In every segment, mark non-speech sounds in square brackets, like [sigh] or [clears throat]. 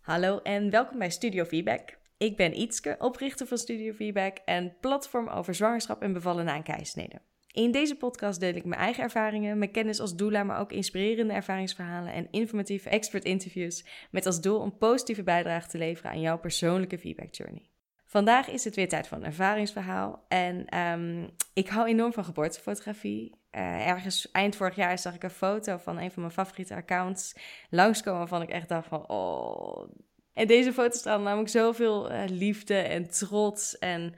Hallo en welkom bij Studio Feedback. Ik ben Ietske, oprichter van Studio Feedback en platform over zwangerschap en bevallen na een. In deze podcast deel ik mijn eigen ervaringen, mijn kennis als doula, maar ook inspirerende ervaringsverhalen en informatieve expert interviews met als doel om positieve bijdrage te leveren aan jouw persoonlijke feedback journey. Vandaag is het weer tijd voor een ervaringsverhaal en ehm, ik hou enorm van geboortefotografie. Uh, ergens eind vorig jaar zag ik een foto van een van mijn favoriete accounts langskomen waarvan ik echt dacht van oh. En deze foto straalde namelijk zoveel uh, liefde en trots en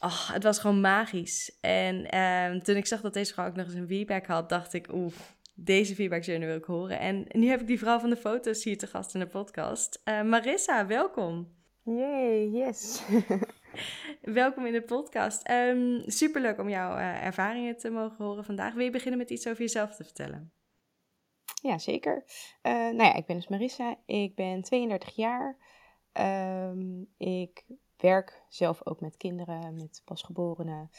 oh, het was gewoon magisch. En uh, toen ik zag dat deze vrouw ook nog eens een feedback had, dacht ik oeh, deze feedback journey wil ik horen. En nu heb ik die vrouw van de foto's hier te gast in de podcast. Uh, Marissa, welkom. Yay, yes. [laughs] [laughs] Welkom in de podcast. Um, superleuk om jouw uh, ervaringen te mogen horen vandaag. Wil je beginnen met iets over jezelf te vertellen? Ja, zeker. Uh, nou ja, ik ben dus Marissa. Ik ben 32 jaar. Um, ik werk zelf ook met kinderen, met pasgeborenen,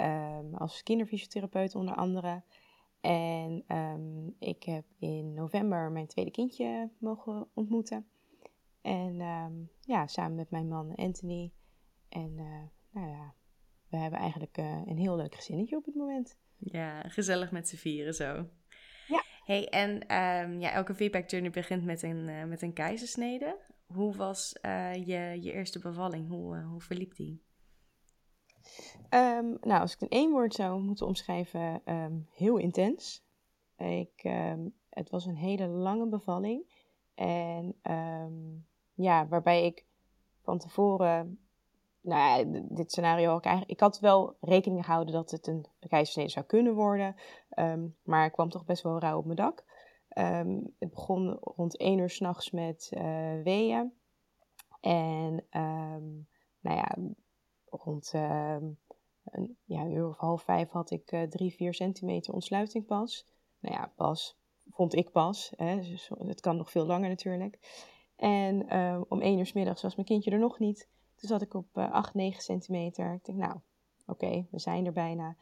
um, als kinderfysiotherapeut onder andere. En ik heb in november mijn tweede kindje mogen ontmoeten. En ja, samen met mijn man Anthony. En uh, nou ja, we hebben eigenlijk uh, een heel leuk gezinnetje op het moment. Ja, gezellig met z'n vieren zo. Ja. Hey, en um, ja, elke feedback journey begint met een, uh, met een keizersnede. Hoe was je, je eerste bevalling? Hoe, hoe verliep die? Um, nou, als ik in één woord zou moeten omschrijven, heel intens. Ik, het was een hele lange bevalling. En ja, waarbij ik van tevoren, nou ja, dit scenario ook eigenlijk, ik had wel rekening gehouden dat het een keizersnede zou kunnen worden, um, maar ik kwam toch best wel rauw op mijn dak. Um, het begon rond 1 uur s'nachts met uh, weeën. En um, nou ja, rond een, ja, uur of half vijf had ik uh, drie, vier centimeter ontsluiting pas. Nou ja, pas vond ik pas. Hè, dus het kan nog veel langer natuurlijk. En om één uur s middags was mijn kindje er nog niet. Toen zat ik op uh, 8, 9 centimeter. Ik denk, nou, oké, we zijn er bijna.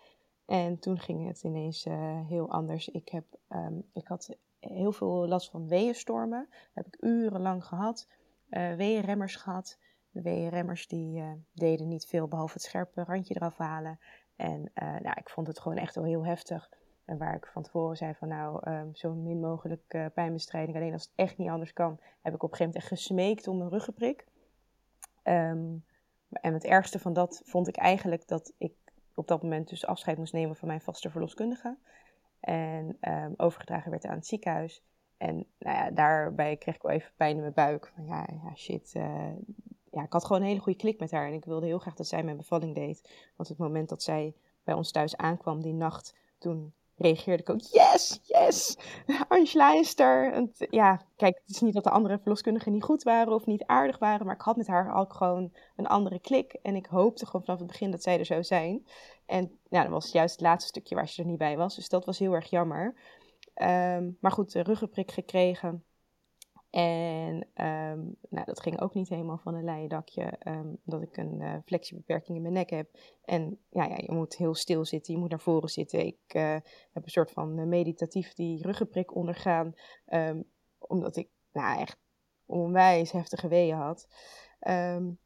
En toen ging het ineens uh, heel anders. Ik, heb, um, ik had heel veel last van weeënstormen. Dat heb ik urenlang gehad. Uh, weeënremmers gehad. De weeënremmers die deden niet veel behalve het scherpe randje eraf halen. En nou, ik vond het gewoon echt wel heel heftig. En waar ik van tevoren zei van nou, um, zo min mogelijk pijnbestrijding. Alleen als het echt niet anders kan, heb ik op een gegeven moment echt gesmeekt om een ruggenprik. Um, en het ergste van dat vond ik eigenlijk dat ik op dat moment dus afscheid moest nemen van mijn vaste verloskundige. En um, overgedragen werd aan het ziekenhuis. En nou ja, daarbij kreeg ik wel even pijn in mijn buik. Van ja, ja shit. Uh, ja, ik had gewoon een hele goede klik met haar. En ik wilde heel graag dat zij mijn bevalling deed. Want het moment dat zij bij ons thuis aankwam die nacht, toen reageerde ik ook, yes, yes, Angela is er. Ja, kijk, het is niet dat de andere verloskundigen niet goed waren of niet aardig waren, maar ik had met haar ook gewoon een andere klik. En ik hoopte gewoon vanaf het begin dat zij er zou zijn. En ja, dat was juist het laatste stukje waar ze er niet bij was, dus dat was heel erg jammer. Um, maar goed, de ruggenprik gekregen. En um, nou, dat ging ook niet helemaal van een leien dakje, um, omdat ik een uh, flexiebeperking in mijn nek heb. En ja, ja, je moet heel stil zitten, je moet naar voren zitten. Ik uh, heb een soort van uh, meditatief die ruggenprik ondergaan, um, omdat ik nou, echt onwijs heftige weeën had.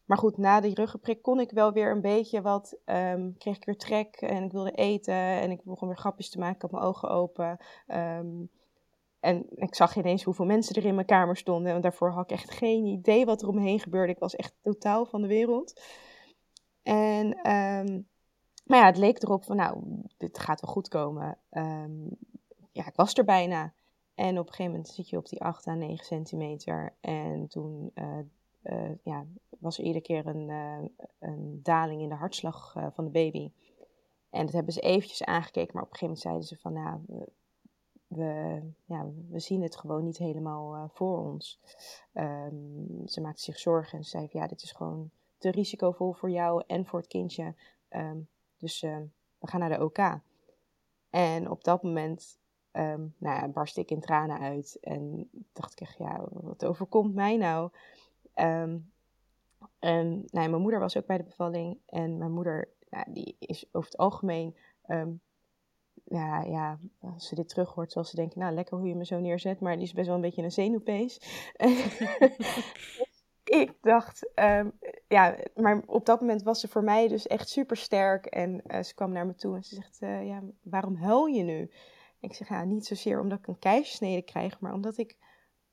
maar goed, na die ruggenprik kon ik wel weer een beetje wat, kreeg ik weer trek en ik wilde eten en ik begon weer grapjes te maken, ik mijn ogen open. En ik zag ineens hoeveel mensen er in mijn kamer stonden. En daarvoor had ik echt geen idee wat er om me heen gebeurde. Ik was echt totaal van de wereld. En, um, maar ja, het leek erop van, nou, dit gaat wel goed komen. Um, ja, ik was er bijna. En op een gegeven moment zit je op die 8 à 9 centimeter. En toen uh, uh, ja, was er iedere keer een, uh, een daling in de hartslag van de baby. En dat hebben ze eventjes aangekeken. Maar op een gegeven moment zeiden ze van, nou, we, ja, we zien het gewoon niet helemaal uh, voor ons. Um, ze maakte zich zorgen en zei ja, dit is gewoon te risicovol voor jou en voor het kindje. Um, dus uh, we gaan naar de OK. En op dat moment um, nou ja, barst ik in tranen uit en dacht ik echt, ja, wat overkomt mij nou? en nou mijn moeder was ook bij de bevalling en mijn moeder, nou, die is over het algemeen ja, ja, als ze dit terug hoort, zal ze denken, nou, lekker hoe je me zo neerzet. Maar die is best wel een beetje een zenuwpees. [laughs] ik dacht, ehm, ja, maar op dat moment was ze voor mij dus echt super sterk. En uh, ze kwam naar me toe en ze zegt, uh, ja, waarom huil je nu? Ik zeg, ja, niet zozeer omdat ik een keizersnede krijg, maar omdat ik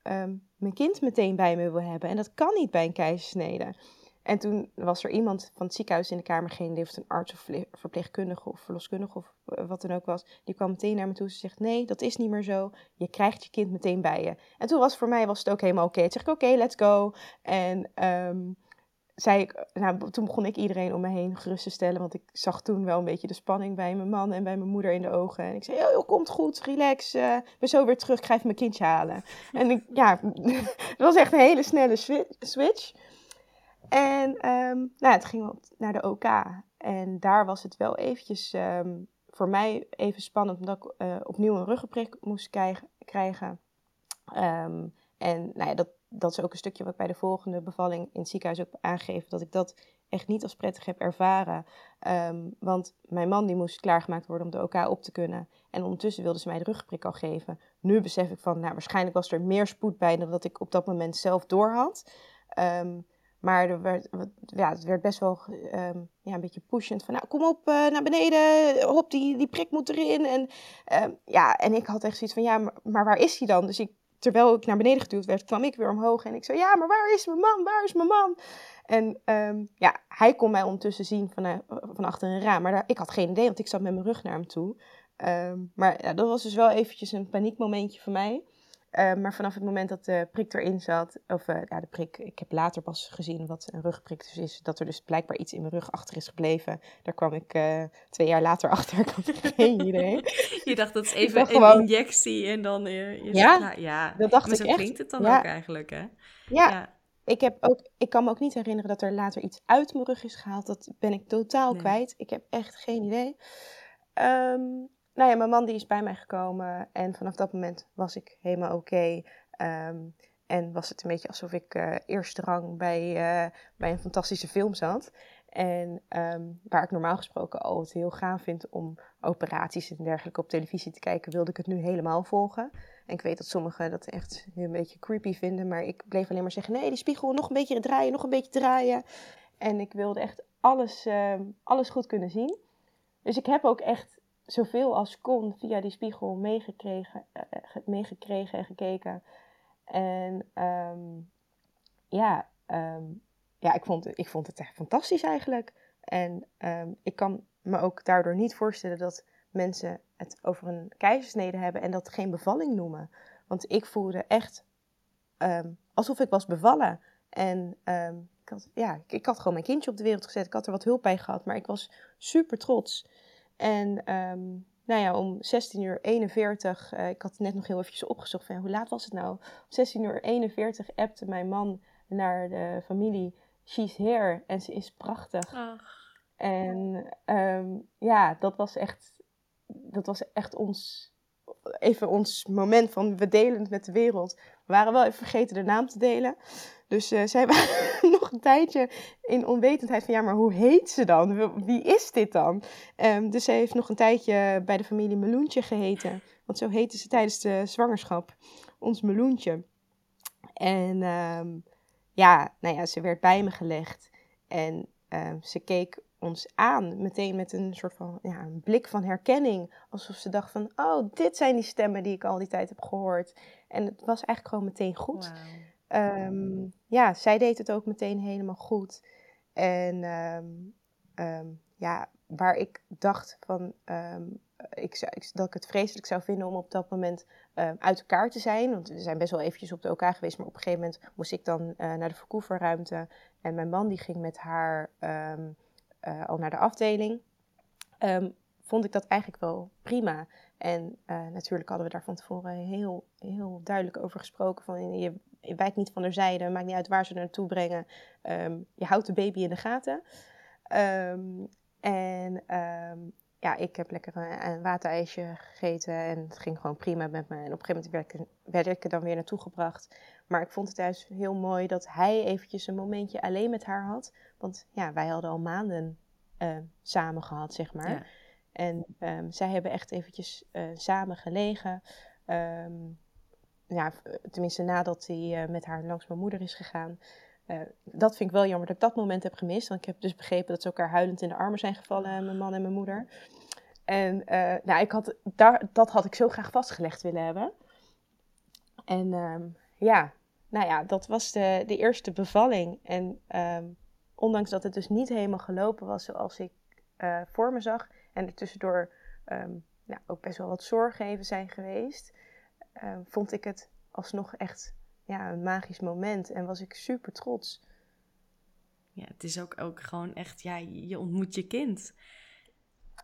um, mijn kind meteen bij me wil hebben. En dat kan niet bij een keizersnede. En toen was er iemand van het ziekenhuis in de kamer, geen idee of het een arts of verpleegkundige of verloskundige of eh, wat dan ook was. Die kwam meteen naar me toe. Ze zegt: Nee, dat is niet meer zo. Je krijgt je kind meteen bij je. En toen was voor mij was het ook helemaal oké. Toen zeg ik: Oké, let's go. En um, zei ik, nou, toen begon ik iedereen om me heen gerust te stellen. Want ik zag toen wel een beetje de spanning bij mijn man en bij mijn moeder in de ogen. En ik zei: Oh, komt goed, relax. Uh, ik ben zo weer terug. Ik ga even mijn kindje halen. en ja, [laughs] het was echt een hele snelle switch. En um, nou, het ging naar de OK. En daar was het wel eventjes um, voor mij even spannend, omdat ik uh, opnieuw een ruggenprik moest krijgen. Um, en nou ja, dat, dat is ook een stukje wat bij de volgende bevalling in het ziekenhuis ook aangeef. Dat ik dat echt niet als prettig heb ervaren. Want mijn man die moest klaargemaakt worden om de OK op te kunnen. En ondertussen wilde ze mij de ruggenprik al geven. Nu besef ik van, nou waarschijnlijk was er meer spoed bij dan dat ik op dat moment zelf door had. Um, maar er werd, ja, het werd best wel um, ja, een beetje pushend. Van nou, kom op uh, naar beneden. Hop, die, die prik moet erin. En, um, ja, en ik had echt zoiets van, ja, maar, waar is hij dan? Dus ik, terwijl ik naar beneden geduwd werd, kwam ik weer omhoog. En ik zei, ja, maar waar is mijn man? Waar is mijn man? En um, ja, hij kon mij ondertussen zien van, uh, van achter een raam. Maar ik had geen idee, want ik zat met mijn rug naar hem toe. maar ja, dat was dus wel eventjes een paniekmomentje voor mij. Uh, maar vanaf het moment dat de prik erin zat, of uh, ja, de prik, ik heb later pas gezien wat een rugprik dus is, dat er dus blijkbaar iets in mijn rug achter is gebleven. Daar kwam ik uh, twee jaar later [laughs] achter, ik had geen idee. je dacht dat [laughs] is even een gewoon... injectie en dan je, je ja, zegt, ja, dat dacht maar ik zo klinkt het dan ook eigenlijk, hè? Ja. ja. Ik, heb ook, ik kan me ook niet herinneren dat er later iets uit mijn rug is gehaald. Dat ben ik totaal nee. kwijt. Ik heb echt geen idee. Um, nou ja, mijn man die is bij mij gekomen en vanaf dat moment was ik helemaal oké. Um, en was het een beetje alsof ik uh, eerste rang bij, uh, bij een fantastische film zat. En um, waar ik normaal gesproken al het heel gaaf vind om operaties en dergelijke op televisie te kijken, wilde ik het nu helemaal volgen. En ik weet dat sommigen dat echt een beetje creepy vinden, maar ik bleef alleen maar zeggen: nee, die spiegel nog een beetje draaien, nog een beetje draaien. En ik wilde echt alles, uh, alles goed kunnen zien. Dus ik heb ook echt zoveel als kon via die spiegel meegekregen, uh, meegekregen en gekeken. En um, ja, um, ja ik, vond, ik vond het echt fantastisch eigenlijk. En um, ik kan me ook daardoor niet voorstellen dat mensen het over een keizersnede hebben en dat geen bevalling noemen. Want ik voelde echt alsof ik was bevallen. En ik, ja, ik had gewoon mijn kindje op de wereld gezet. Ik had er wat hulp bij gehad, maar ik was super trots. En um, nou ja, om 16 uur 41, uh, ik had net nog heel eventjes opgezocht van hoe laat was het nou? Om 16 uur 41 appte mijn man naar de familie, she's here en ze is prachtig. Ach. En um, ja, dat was echt, dat was echt ons, even ons moment van we delen het met de wereld. We waren wel even vergeten de naam te delen. Dus uh, zij [laughs] waren nog een tijdje in onwetendheid van ja, maar hoe heet ze dan? Wie is dit dan? Um, dus zij heeft nog een tijdje bij de familie Meloentje geheten. Want zo heette ze tijdens de zwangerschap. Ons Meloentje. En um, ja, nou ja, ze werd bij me gelegd. En um, ze keek ons aan, meteen met een soort van ja, een blik van herkenning. Alsof ze dacht van, oh, dit zijn die stemmen die ik al die tijd heb gehoord. En het was eigenlijk gewoon meteen goed. Um, ja, zij deed het ook meteen helemaal goed. En um, um, ja, waar ik dacht van, ik, ik, dat ik het vreselijk zou vinden om op dat moment uit elkaar te zijn. Want we zijn best wel eventjes op de elkaar geweest, maar op een gegeven moment moest ik dan uh, naar de verkoeverruimte. En mijn man die ging met haar uh, al naar de afdeling, vond ik dat eigenlijk wel prima. En uh, natuurlijk hadden we daar van tevoren heel, heel duidelijk over gesproken. Van je, je wijkt niet van de zijde, maakt niet uit waar ze naartoe brengen. Um, je houdt de baby in de gaten. Um, en ja, ik heb lekker een, een, waterijsje gegeten en het ging gewoon prima met me. En op een gegeven moment werd ik, werd ik er dan weer naartoe gebracht. Maar ik vond het juist heel mooi dat hij eventjes een momentje alleen met haar had. Want ja, wij hadden al maanden uh, samen gehad, zeg maar. Ja. En um, zij hebben echt eventjes uh, samen gelegen. Um, ja, tenminste nadat hij uh, met haar langs mijn moeder is gegaan. Uh, dat vind ik wel jammer dat ik dat moment heb gemist. Want ik heb dus begrepen dat ze elkaar huilend in de armen zijn gevallen, mijn man en mijn moeder. En nou, ik had, daar, dat had ik zo graag vastgelegd willen hebben. En um, ja, nou ja, dat was de, de eerste bevalling. En um, ondanks dat het dus niet helemaal gelopen was zoals ik voor me zag. En er tussendoor um, nou, ook best wel wat zorgen even zijn geweest. Uh, vond ik het alsnog echt ja, een magisch moment. En was ik super trots. Ja, het is ook, ook gewoon echt, ja, je ontmoet je kind.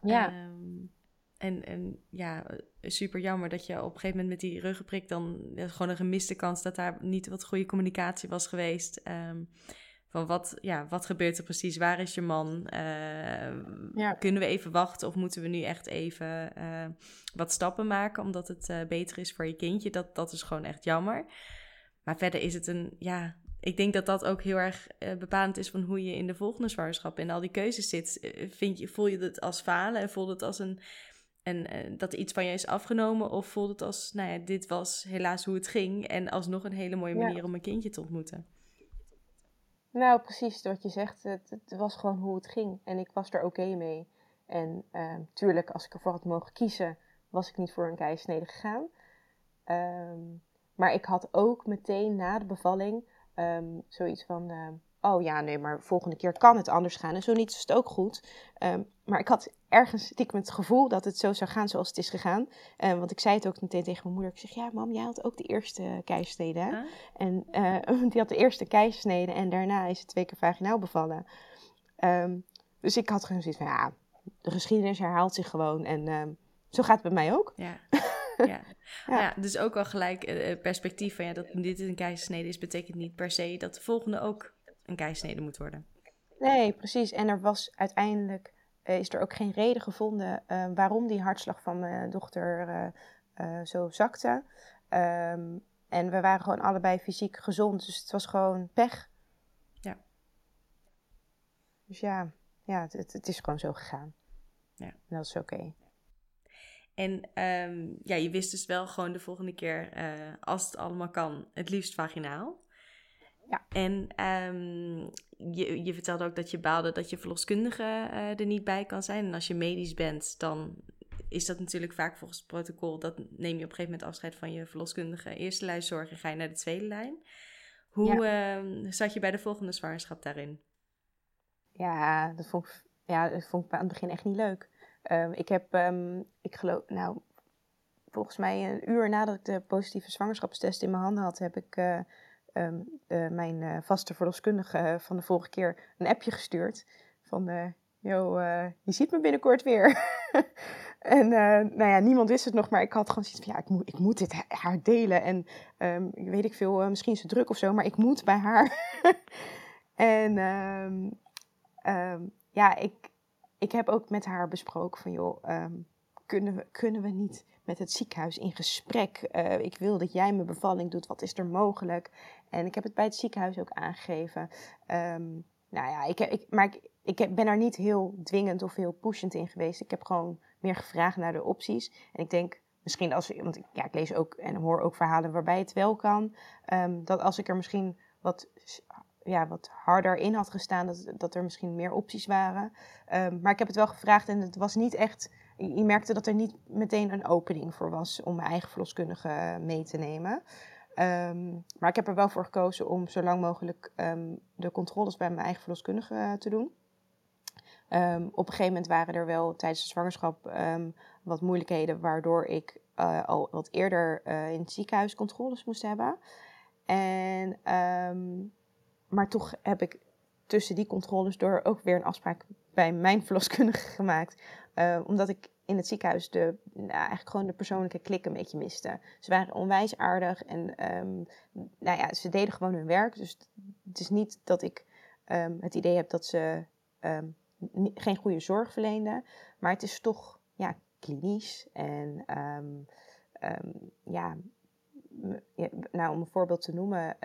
Ja. Um, en, en ja, super jammer dat je op een gegeven moment met die ruggenprik dan gewoon een gemiste kans dat daar niet wat goede communicatie was geweest. Um, van wat, ja, wat gebeurt er precies? Waar is je man? Uh, ja. Kunnen we even wachten of moeten we nu echt even uh, wat stappen maken omdat het uh, beter is voor je kindje? Dat, dat is gewoon echt jammer. Maar verder is het een, ja, ik denk dat dat ook heel erg bepalend is van hoe je in de volgende zwangerschap in al die keuzes zit. Vind je, voel je het als falen en voel het als een en uh, dat iets van je is afgenomen? Of voelt het als, nou ja, dit was helaas hoe het ging. En alsnog een hele mooie manier om een kindje te ontmoeten. Nou, precies wat je zegt. Het, het, was gewoon hoe het ging. En ik was er oké mee. En uh, tuurlijk, als ik ervoor had mogen kiezen, was ik niet voor een keisnede gegaan. Um, maar ik had ook meteen na de bevalling um, zoiets van... oh ja, nee, maar volgende keer kan het anders gaan. En zo niet is het ook goed. Um, maar ik had ergens stiekem het gevoel dat het zo zou gaan zoals het is gegaan. Uh, want ik zei het ook meteen tegen mijn moeder. Ik zeg, ja mam, jij had ook de eerste keizersnede. Hè? En uh, [laughs] die had de eerste keizersnede en daarna is het twee keer vaginaal bevallen. Um, dus ik had gewoon zoiets van, ja, de geschiedenis herhaalt zich gewoon. En zo gaat het bij mij ook. Ja. [laughs] Ja. ja. ja. dus ook wel gelijk uh, perspectief van ja, dat dit een keizersnede is, betekent niet per se dat de volgende ook een keizersnede moet worden. Nee, precies. En er was uiteindelijk uh, is er ook geen reden gevonden uh, waarom die hartslag van mijn dochter uh, zo zakte. Um, en we waren gewoon allebei fysiek gezond, dus het was gewoon pech. Ja. Dus ja, ja het, het is gewoon zo gegaan. Ja. En dat is oké. Okay. En um, ja, je wist dus wel gewoon de volgende keer, als het allemaal kan, het liefst vaginaal. Ja. En um, je, je vertelde ook dat je baalde dat je verloskundige uh, er niet bij kan zijn. En als je medisch bent, dan is dat natuurlijk vaak volgens het protocol. Dat neem je op een gegeven moment afscheid van je verloskundige eerste lijn zorg en ga je naar de tweede lijn. Hoe ja. uh, zat je bij de volgende zwangerschap daarin? Ja, dat vond ik, ja, dat vond ik aan het begin echt niet leuk. Uh, ik heb, um, ik geloof, nou, volgens mij een uur nadat ik de positieve zwangerschapstest in mijn handen had, heb ik uh, um, uh, mijn uh, vaste verloskundige van de vorige keer een appje gestuurd. Van, yo, je ziet me binnenkort weer. [laughs] en nou ja, niemand wist het nog, maar ik had gewoon zoiets van, ja, ik moet, ik moet dit haar delen. En ik weet ik veel, misschien is ze druk of zo, maar ik moet bij haar. [laughs] en um, ja, ik, ik heb ook met haar besproken van, joh, kunnen, we, kunnen we niet met het ziekenhuis in gesprek. Ik wil dat jij mijn bevalling doet. Wat is er mogelijk? En ik heb het bij het ziekenhuis ook aangegeven. Um, nou ja, ik, ik, maar ik, ik ben er niet heel dwingend of heel pushend in geweest. Ik heb gewoon meer gevraagd naar de opties. En ik denk misschien als want ik, ja, ik lees ook en hoor ook verhalen waarbij het wel kan. Um, dat als ik er misschien wat, ja, wat harder in had gestaan, dat, dat er misschien meer opties waren. Um, maar ik heb het wel gevraagd en het was niet echt je merkte dat er niet meteen een opening voor was om mijn eigen verloskundige mee te nemen. Um, maar ik heb er wel voor gekozen om zo lang mogelijk um, de controles bij mijn eigen verloskundige uh, te doen. Um, op een gegeven moment waren er wel tijdens de zwangerschap wat moeilijkheden, waardoor ik uh, al wat eerder uh, in het ziekenhuis controles moest hebben. En, maar toch heb ik tussen die controles door ook weer een afspraak bij mijn verloskundige [laughs] gemaakt. Omdat ik in het ziekenhuis de, nou, eigenlijk gewoon de persoonlijke klik een beetje miste. Ze waren onwijs aardig en um, nou ja, ze deden gewoon hun werk. Dus het is niet dat ik um, het idee heb dat ze um, geen goede zorg verleenden. Maar het is toch ja, klinisch. En ja, nou, om een voorbeeld te noemen,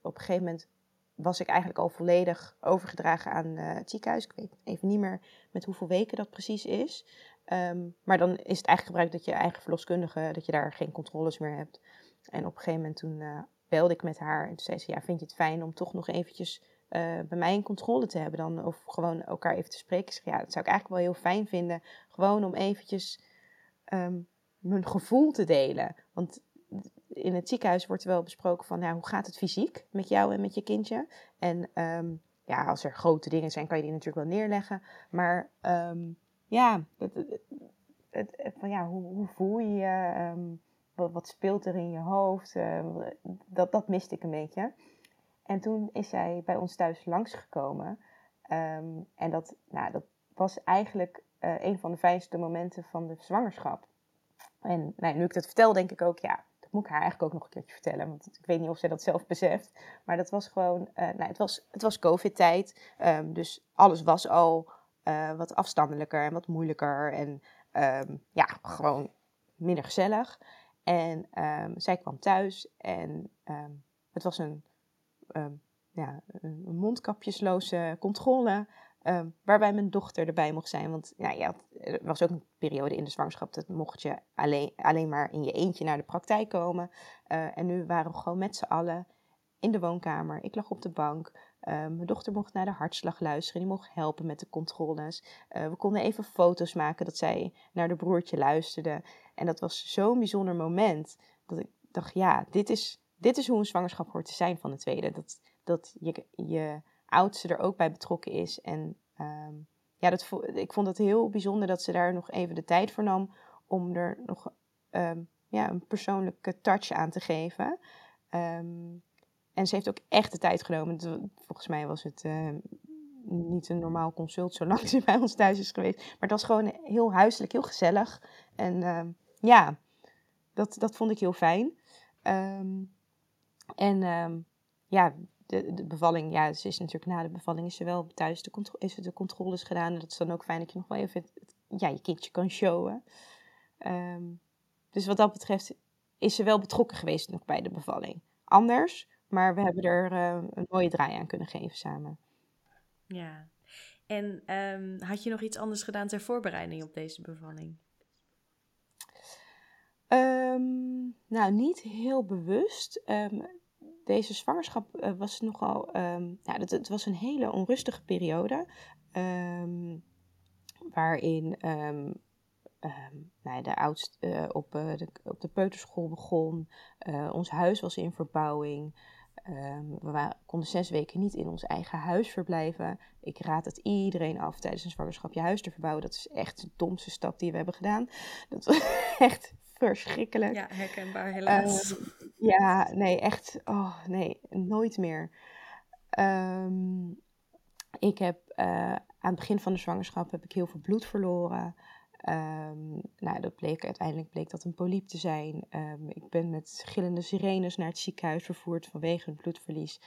op een gegeven moment was ik eigenlijk al volledig overgedragen aan uh, het ziekenhuis. Ik weet even niet meer met hoeveel weken dat precies is. Ehm, maar dan is het eigenlijk gebruikt dat je eigen verloskundige, dat je daar geen controles meer hebt. En op een gegeven moment toen uh, belde ik met haar en toen zei ze, ja, vind je het fijn om toch nog eventjes uh, bij mij een controle te hebben dan? Of gewoon elkaar even te spreken. Ik zeg, ja, dat zou ik eigenlijk wel heel fijn vinden. Gewoon om eventjes um, mijn gevoel te delen. Want in het ziekenhuis wordt er wel besproken van, nou, hoe gaat het fysiek met jou en met je kindje? En um, ja, als er grote dingen zijn, kan je die natuurlijk wel neerleggen. Maar ja, het, het, van, ja hoe, hoe, voel je je? Um, wat, wat, speelt er in je hoofd? Uh, dat, dat miste ik een beetje. En toen is zij bij ons thuis langsgekomen. Um, en dat, nou, dat was eigenlijk uh, een van de fijnste momenten van de zwangerschap. En nou, nu ik dat vertel, denk ik ook, ja, dat moet ik haar eigenlijk ook nog een keertje vertellen. Want ik weet niet of zij dat zelf beseft. Maar dat was gewoon, uh, nou, het was, het was COVID-tijd. Dus alles was al uh, wat afstandelijker en wat moeilijker. En um, ja, gewoon minder gezellig. En um, zij kwam thuis en het was een, ja, een mondkapjesloze controle. Waarbij mijn dochter erbij mocht zijn. Want ja, ja, er was ook een periode in de zwangerschap dat mocht je alleen, alleen maar in je eentje naar de praktijk komen. Uh, en nu waren we gewoon met z'n allen in de woonkamer. Ik lag op de bank. Uh, mijn dochter mocht naar de hartslag luisteren. Die mocht helpen met de controles. Uh, we konden even foto's maken dat zij naar de broertje luisterde. En dat was zo'n bijzonder moment. Dat ik dacht, ja, dit is, dit is hoe een zwangerschap hoort te zijn van de tweede. Dat, dat je, je oudste er ook bij betrokken is. En um, ja, dat, ik vond het heel bijzonder dat ze daar nog even de tijd voor nam om er nog um, ja, een persoonlijke touch aan te geven. Um, en ze heeft ook echt de tijd genomen. Volgens mij was het uh, niet een normaal consult zolang [laughs] ze bij ons thuis is geweest. Maar het was gewoon heel huiselijk, heel gezellig. En ja, dat, dat vond ik heel fijn. en ja, de, de bevalling, ja, ze is natuurlijk na de bevalling is ze wel thuis de, is de controles gedaan. En dat is dan ook fijn dat je nog wel even ja, je kindje kan showen. Dus wat dat betreft is ze wel betrokken geweest nog bij de bevalling. Anders, maar we hebben er uh, een mooie draai aan kunnen geven samen. Ja, en um, had je nog iets anders gedaan ter voorbereiding op deze bevalling? Um, nou, niet heel bewust. Um, deze zwangerschap uh, was nogal. Ja, het, het, was een hele onrustige periode. Waarin um, nou, de oudste uh, op, uh, de, op de peuterschool begon. ons huis was in verbouwing. we waren, konden zes weken niet in ons eigen huis verblijven. Ik raad het iedereen af tijdens een zwangerschap je huis te verbouwen. Dat is echt de domste stap die we hebben gedaan. Dat was [laughs] echt verschrikkelijk. Ja, herkenbaar helaas. Uh, ja, nee, echt. Oh, nee, nooit meer. Ik heb aan het begin van de zwangerschap heb ik heel veel bloed verloren. Um, nou, dat bleek, uiteindelijk bleek dat een polyp te zijn. Um, ik ben met gillende sirenes naar het ziekenhuis vervoerd vanwege het bloedverlies.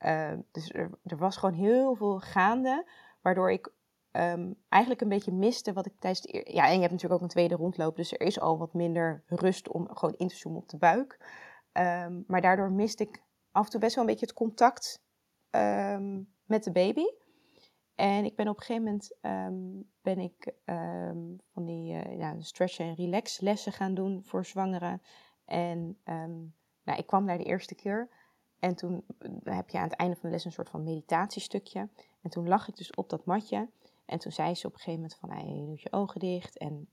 Uh, dus er, er, was gewoon heel veel gaande, waardoor ik eigenlijk een beetje miste wat ik tijdens de Ja, en je hebt natuurlijk ook een tweede rondloop, dus er is al wat minder rust om gewoon in te zoomen op de buik. Maar daardoor miste ik af en toe best wel een beetje het contact met de baby. En ik ben op een gegeven moment ben ik van die uh, stretch en relax lessen gaan doen voor zwangeren. En nou, ik kwam daar de eerste keer. En toen eh, heb je aan het einde van de les een soort van meditatiestukje. En toen lag ik dus op dat matje. En toen zei ze op een gegeven moment van, hey, je doet je ogen dicht en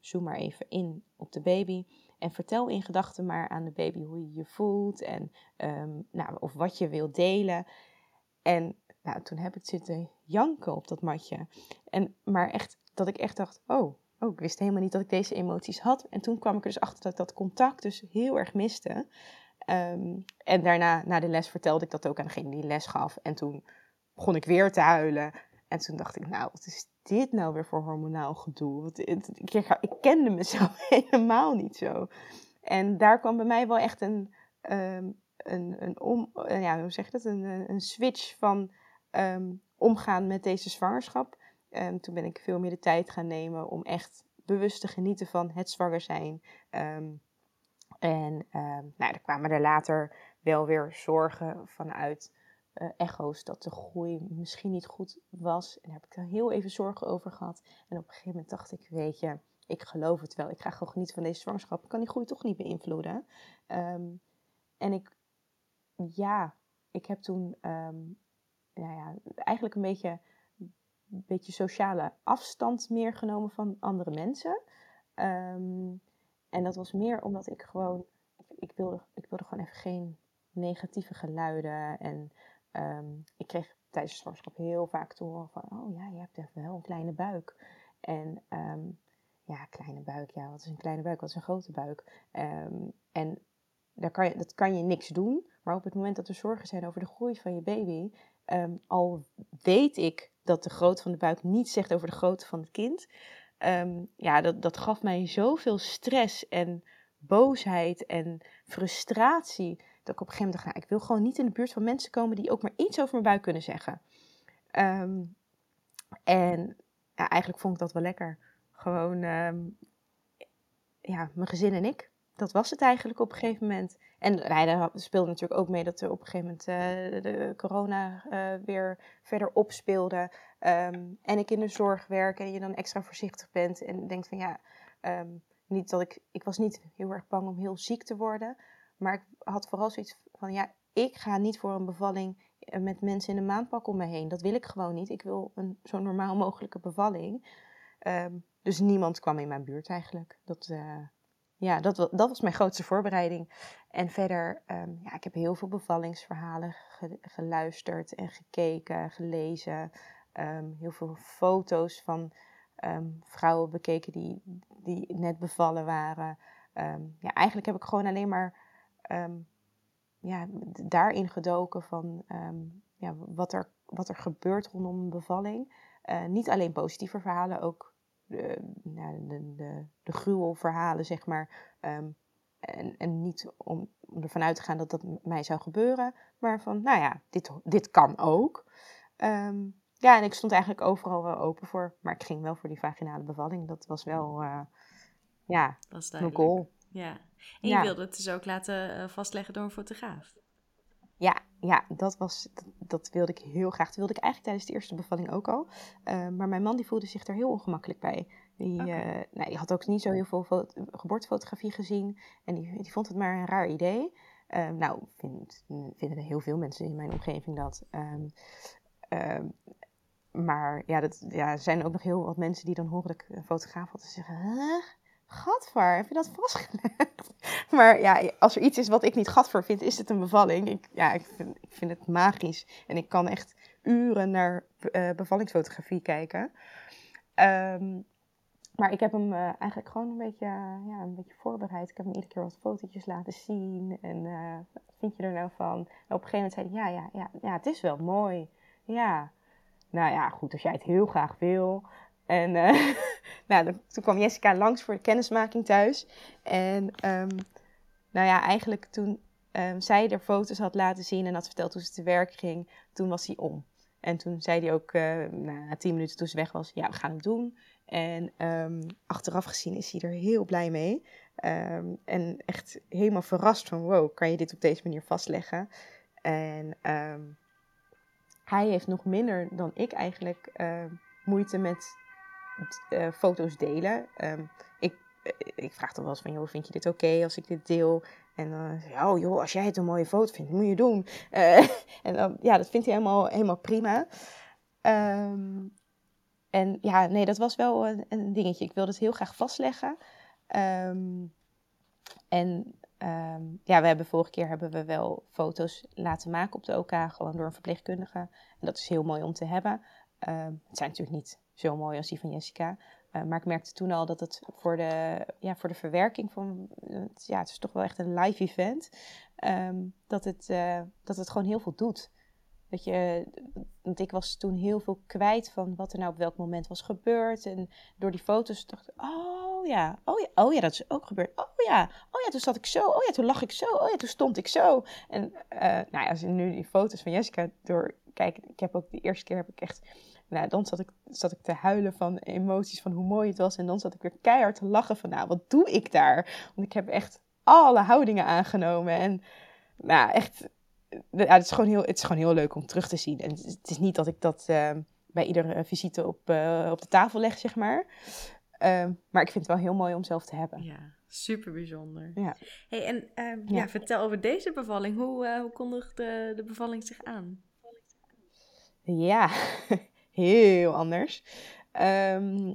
zoom maar even in op de baby. En vertel in gedachten maar aan de baby hoe je je voelt en nou, of wat je wilt delen. En nou, toen heb ik zitten janken op dat matje. En, maar echt, dat ik echt dacht, oh, oh, ik wist helemaal niet dat ik deze emoties had. En toen kwam ik er dus achter dat ik dat contact dus heel erg miste. Um, en daarna, na de les, vertelde ik dat ook aan degene die les gaf. En toen begon ik weer te huilen. En toen dacht ik, nou, wat is dit nou weer voor hormonaal gedoe? Wat, ik, ik kende mezelf [laughs] helemaal niet zo. En daar kwam bij mij wel echt een, um, een, een, om, uh, ja, hoe zeg je dat? Een, een switch van um, omgaan met deze zwangerschap. Um, toen ben ik veel meer de tijd gaan nemen om echt bewust te genieten van het zwanger zijn. en nou, er kwamen er later wel weer zorgen vanuit echo's dat de groei misschien niet goed was. En daar heb ik er heel even zorgen over gehad. En op een gegeven moment dacht ik, weet je, ik geloof het wel. Ik ga gewoon genieten van deze zwangerschap. Ik kan die groei toch niet beïnvloeden. Ehm, en ik, ja, ik heb toen nou ja, eigenlijk een beetje, een beetje sociale afstand meer genomen van andere mensen. Ehm, en dat was meer omdat ik gewoon, ik, wilde, ik wilde gewoon even geen negatieve geluiden. En ik kreeg tijdens de zwangerschap heel vaak te horen van, oh ja, je hebt echt wel een kleine buik. En ja, kleine buik, ja, wat is een kleine buik, wat is een grote buik? en daar kan je, dat kan je niks doen. Maar op het moment dat er zorgen zijn over de groei van je baby, ehm, al weet ik dat de grootte van de buik niet zegt over de grootte van het kind, um, ja, dat, dat gaf mij zoveel stress en boosheid en frustratie. Dat ik op een gegeven moment dacht, nou, ik wil gewoon niet in de buurt van mensen komen die ook maar iets over mijn buik kunnen zeggen. Ehm, en eigenlijk vond ik dat wel lekker. Gewoon, ja, mijn gezin en ik dat was het eigenlijk op een gegeven moment. En daar speelde natuurlijk ook mee dat er op een gegeven moment uh, de corona uh, weer verder opspeelde. Um, en ik in de zorg werk en je dan extra voorzichtig bent en denkt van ja, um, niet dat ik, ik was niet heel erg bang om heel ziek te worden. Maar ik had vooral zoiets van ja, ik ga niet voor een bevalling eh, met mensen in een maandpak om me heen. Dat wil ik gewoon niet. Ik wil een zo normaal mogelijke bevalling. Um, dus niemand kwam in mijn buurt eigenlijk. Dat, uh, ja, dat, dat was mijn grootste voorbereiding. En verder, um, ja, ik heb heel veel bevallingsverhalen geluisterd en gekeken, gelezen. Um, heel veel foto's van um, vrouwen bekeken die, die net bevallen waren. ja, eigenlijk heb ik gewoon alleen maar ja, daarin gedoken van ja, wat, er, wat er gebeurt rondom een bevalling. Uh, niet alleen positieve verhalen, ook de, de, de, de gruwelverhalen, zeg maar. Ehm, en, en niet om, om ervan uit te gaan dat dat mij zou gebeuren, maar van, nou ja, dit, dit kan ook. Ehm, ja, en ik stond eigenlijk overal wel open voor, maar ik ging wel voor die vaginale bevalling. Dat was wel, uh, ja, mijn goal. Ja, en je wilde het dus ook laten uh, vastleggen door een fotograaf. Ja, ja dat, was, dat, wilde ik heel graag. Dat wilde ik eigenlijk tijdens de eerste bevalling ook al. Uh, maar mijn man die voelde zich er heel ongemakkelijk bij. Die, okay. uh, nou, die had ook niet zo heel veel geboortefotografie gezien. En die, die vond het maar een raar idee. Uh, nou, vind, vinden er heel veel mensen in mijn omgeving dat. Um, maar ja, dat, ja, er zijn ook nog heel wat mensen die dan horen dat ik een fotograaf had en zeggen... Huh? Gadver, heb je dat vastgelegd? [laughs] maar ja, als er iets is wat ik niet gadver vind, is het een bevalling. Ik, ja, ik vind, ik vind het magisch. En ik kan echt uren naar uh, bevallingsfotografie kijken. Um, maar ik heb hem uh, eigenlijk gewoon een beetje, uh, ja, een beetje voorbereid. Ik heb hem iedere keer wat fotootjes laten zien. En wat vind je er nou van? En op een gegeven moment zei hij, ja, ja, ja, ja, het is wel mooi. Ja, nou ja, goed, als jij het heel graag wil, en uh, [laughs] nou, toen kwam Jessica langs voor de kennismaking thuis. En um, nou ja, eigenlijk toen um, zij er foto's had laten zien en had verteld hoe ze te werk ging, toen was hij om. En toen zei hij ook, nou, na tien minuten toen ze weg was, ja, we gaan het doen. En um, achteraf gezien is hij er heel blij mee. en echt helemaal verrast van, wow, kan je dit op deze manier vastleggen? En hij heeft nog minder dan ik eigenlijk moeite met uh, foto's delen. Um, ik, eh, ik vraag dan wel eens van, joh, vind je dit oké als ik dit deel? En dan oh joh, als jij het een mooie foto vindt, moet je doen. Uh, [laughs] en dan, ja, dat vindt hij helemaal, helemaal prima. Um, en ja, nee, dat was wel een, dingetje. Ik wilde het heel graag vastleggen. Um, en ja, we hebben vorige keer hebben we wel foto's laten maken op de OK, gewoon door een verpleegkundige. En dat is heel mooi om te hebben. Het zijn natuurlijk niet zo mooi als die van Jessica. Uh, maar ik merkte toen al dat het voor de, ja, voor de verwerking van. Ja, het is toch wel echt een live event. Um, dat, het, uh, dat het gewoon heel veel doet. Dat je, want ik was toen heel veel kwijt van wat er nou op welk moment was gebeurd. En door die foto's dacht ik, oh ja, oh ja, oh ja, dat is ook gebeurd. Oh ja, oh ja, toen zat ik zo. Oh ja, toen lag ik zo. Oh ja, toen stond ik zo. En uh, nou ja, als je nu die foto's van Jessica door kijk, ik heb ook de eerste keer heb ik echt nou, dan zat ik, zat ik te huilen van emoties, van hoe mooi het was. En dan zat ik weer keihard te lachen van, nou, wat doe ik daar? Want ik heb echt alle houdingen aangenomen. En nou, echt, ja, het, is gewoon heel, het is gewoon heel leuk om terug te zien. En het is niet dat ik dat ehm, bij iedere visite op, uh, op de tafel leg, zeg maar. Ehm, maar ik vind het wel heel mooi om zelf te hebben. Ja, super bijzonder. Ja. Hey, en um, ja. ja. vertel over deze bevalling. Hoe, hoe kondigde de bevalling zich aan? Ja, [laughs] heel anders. Um,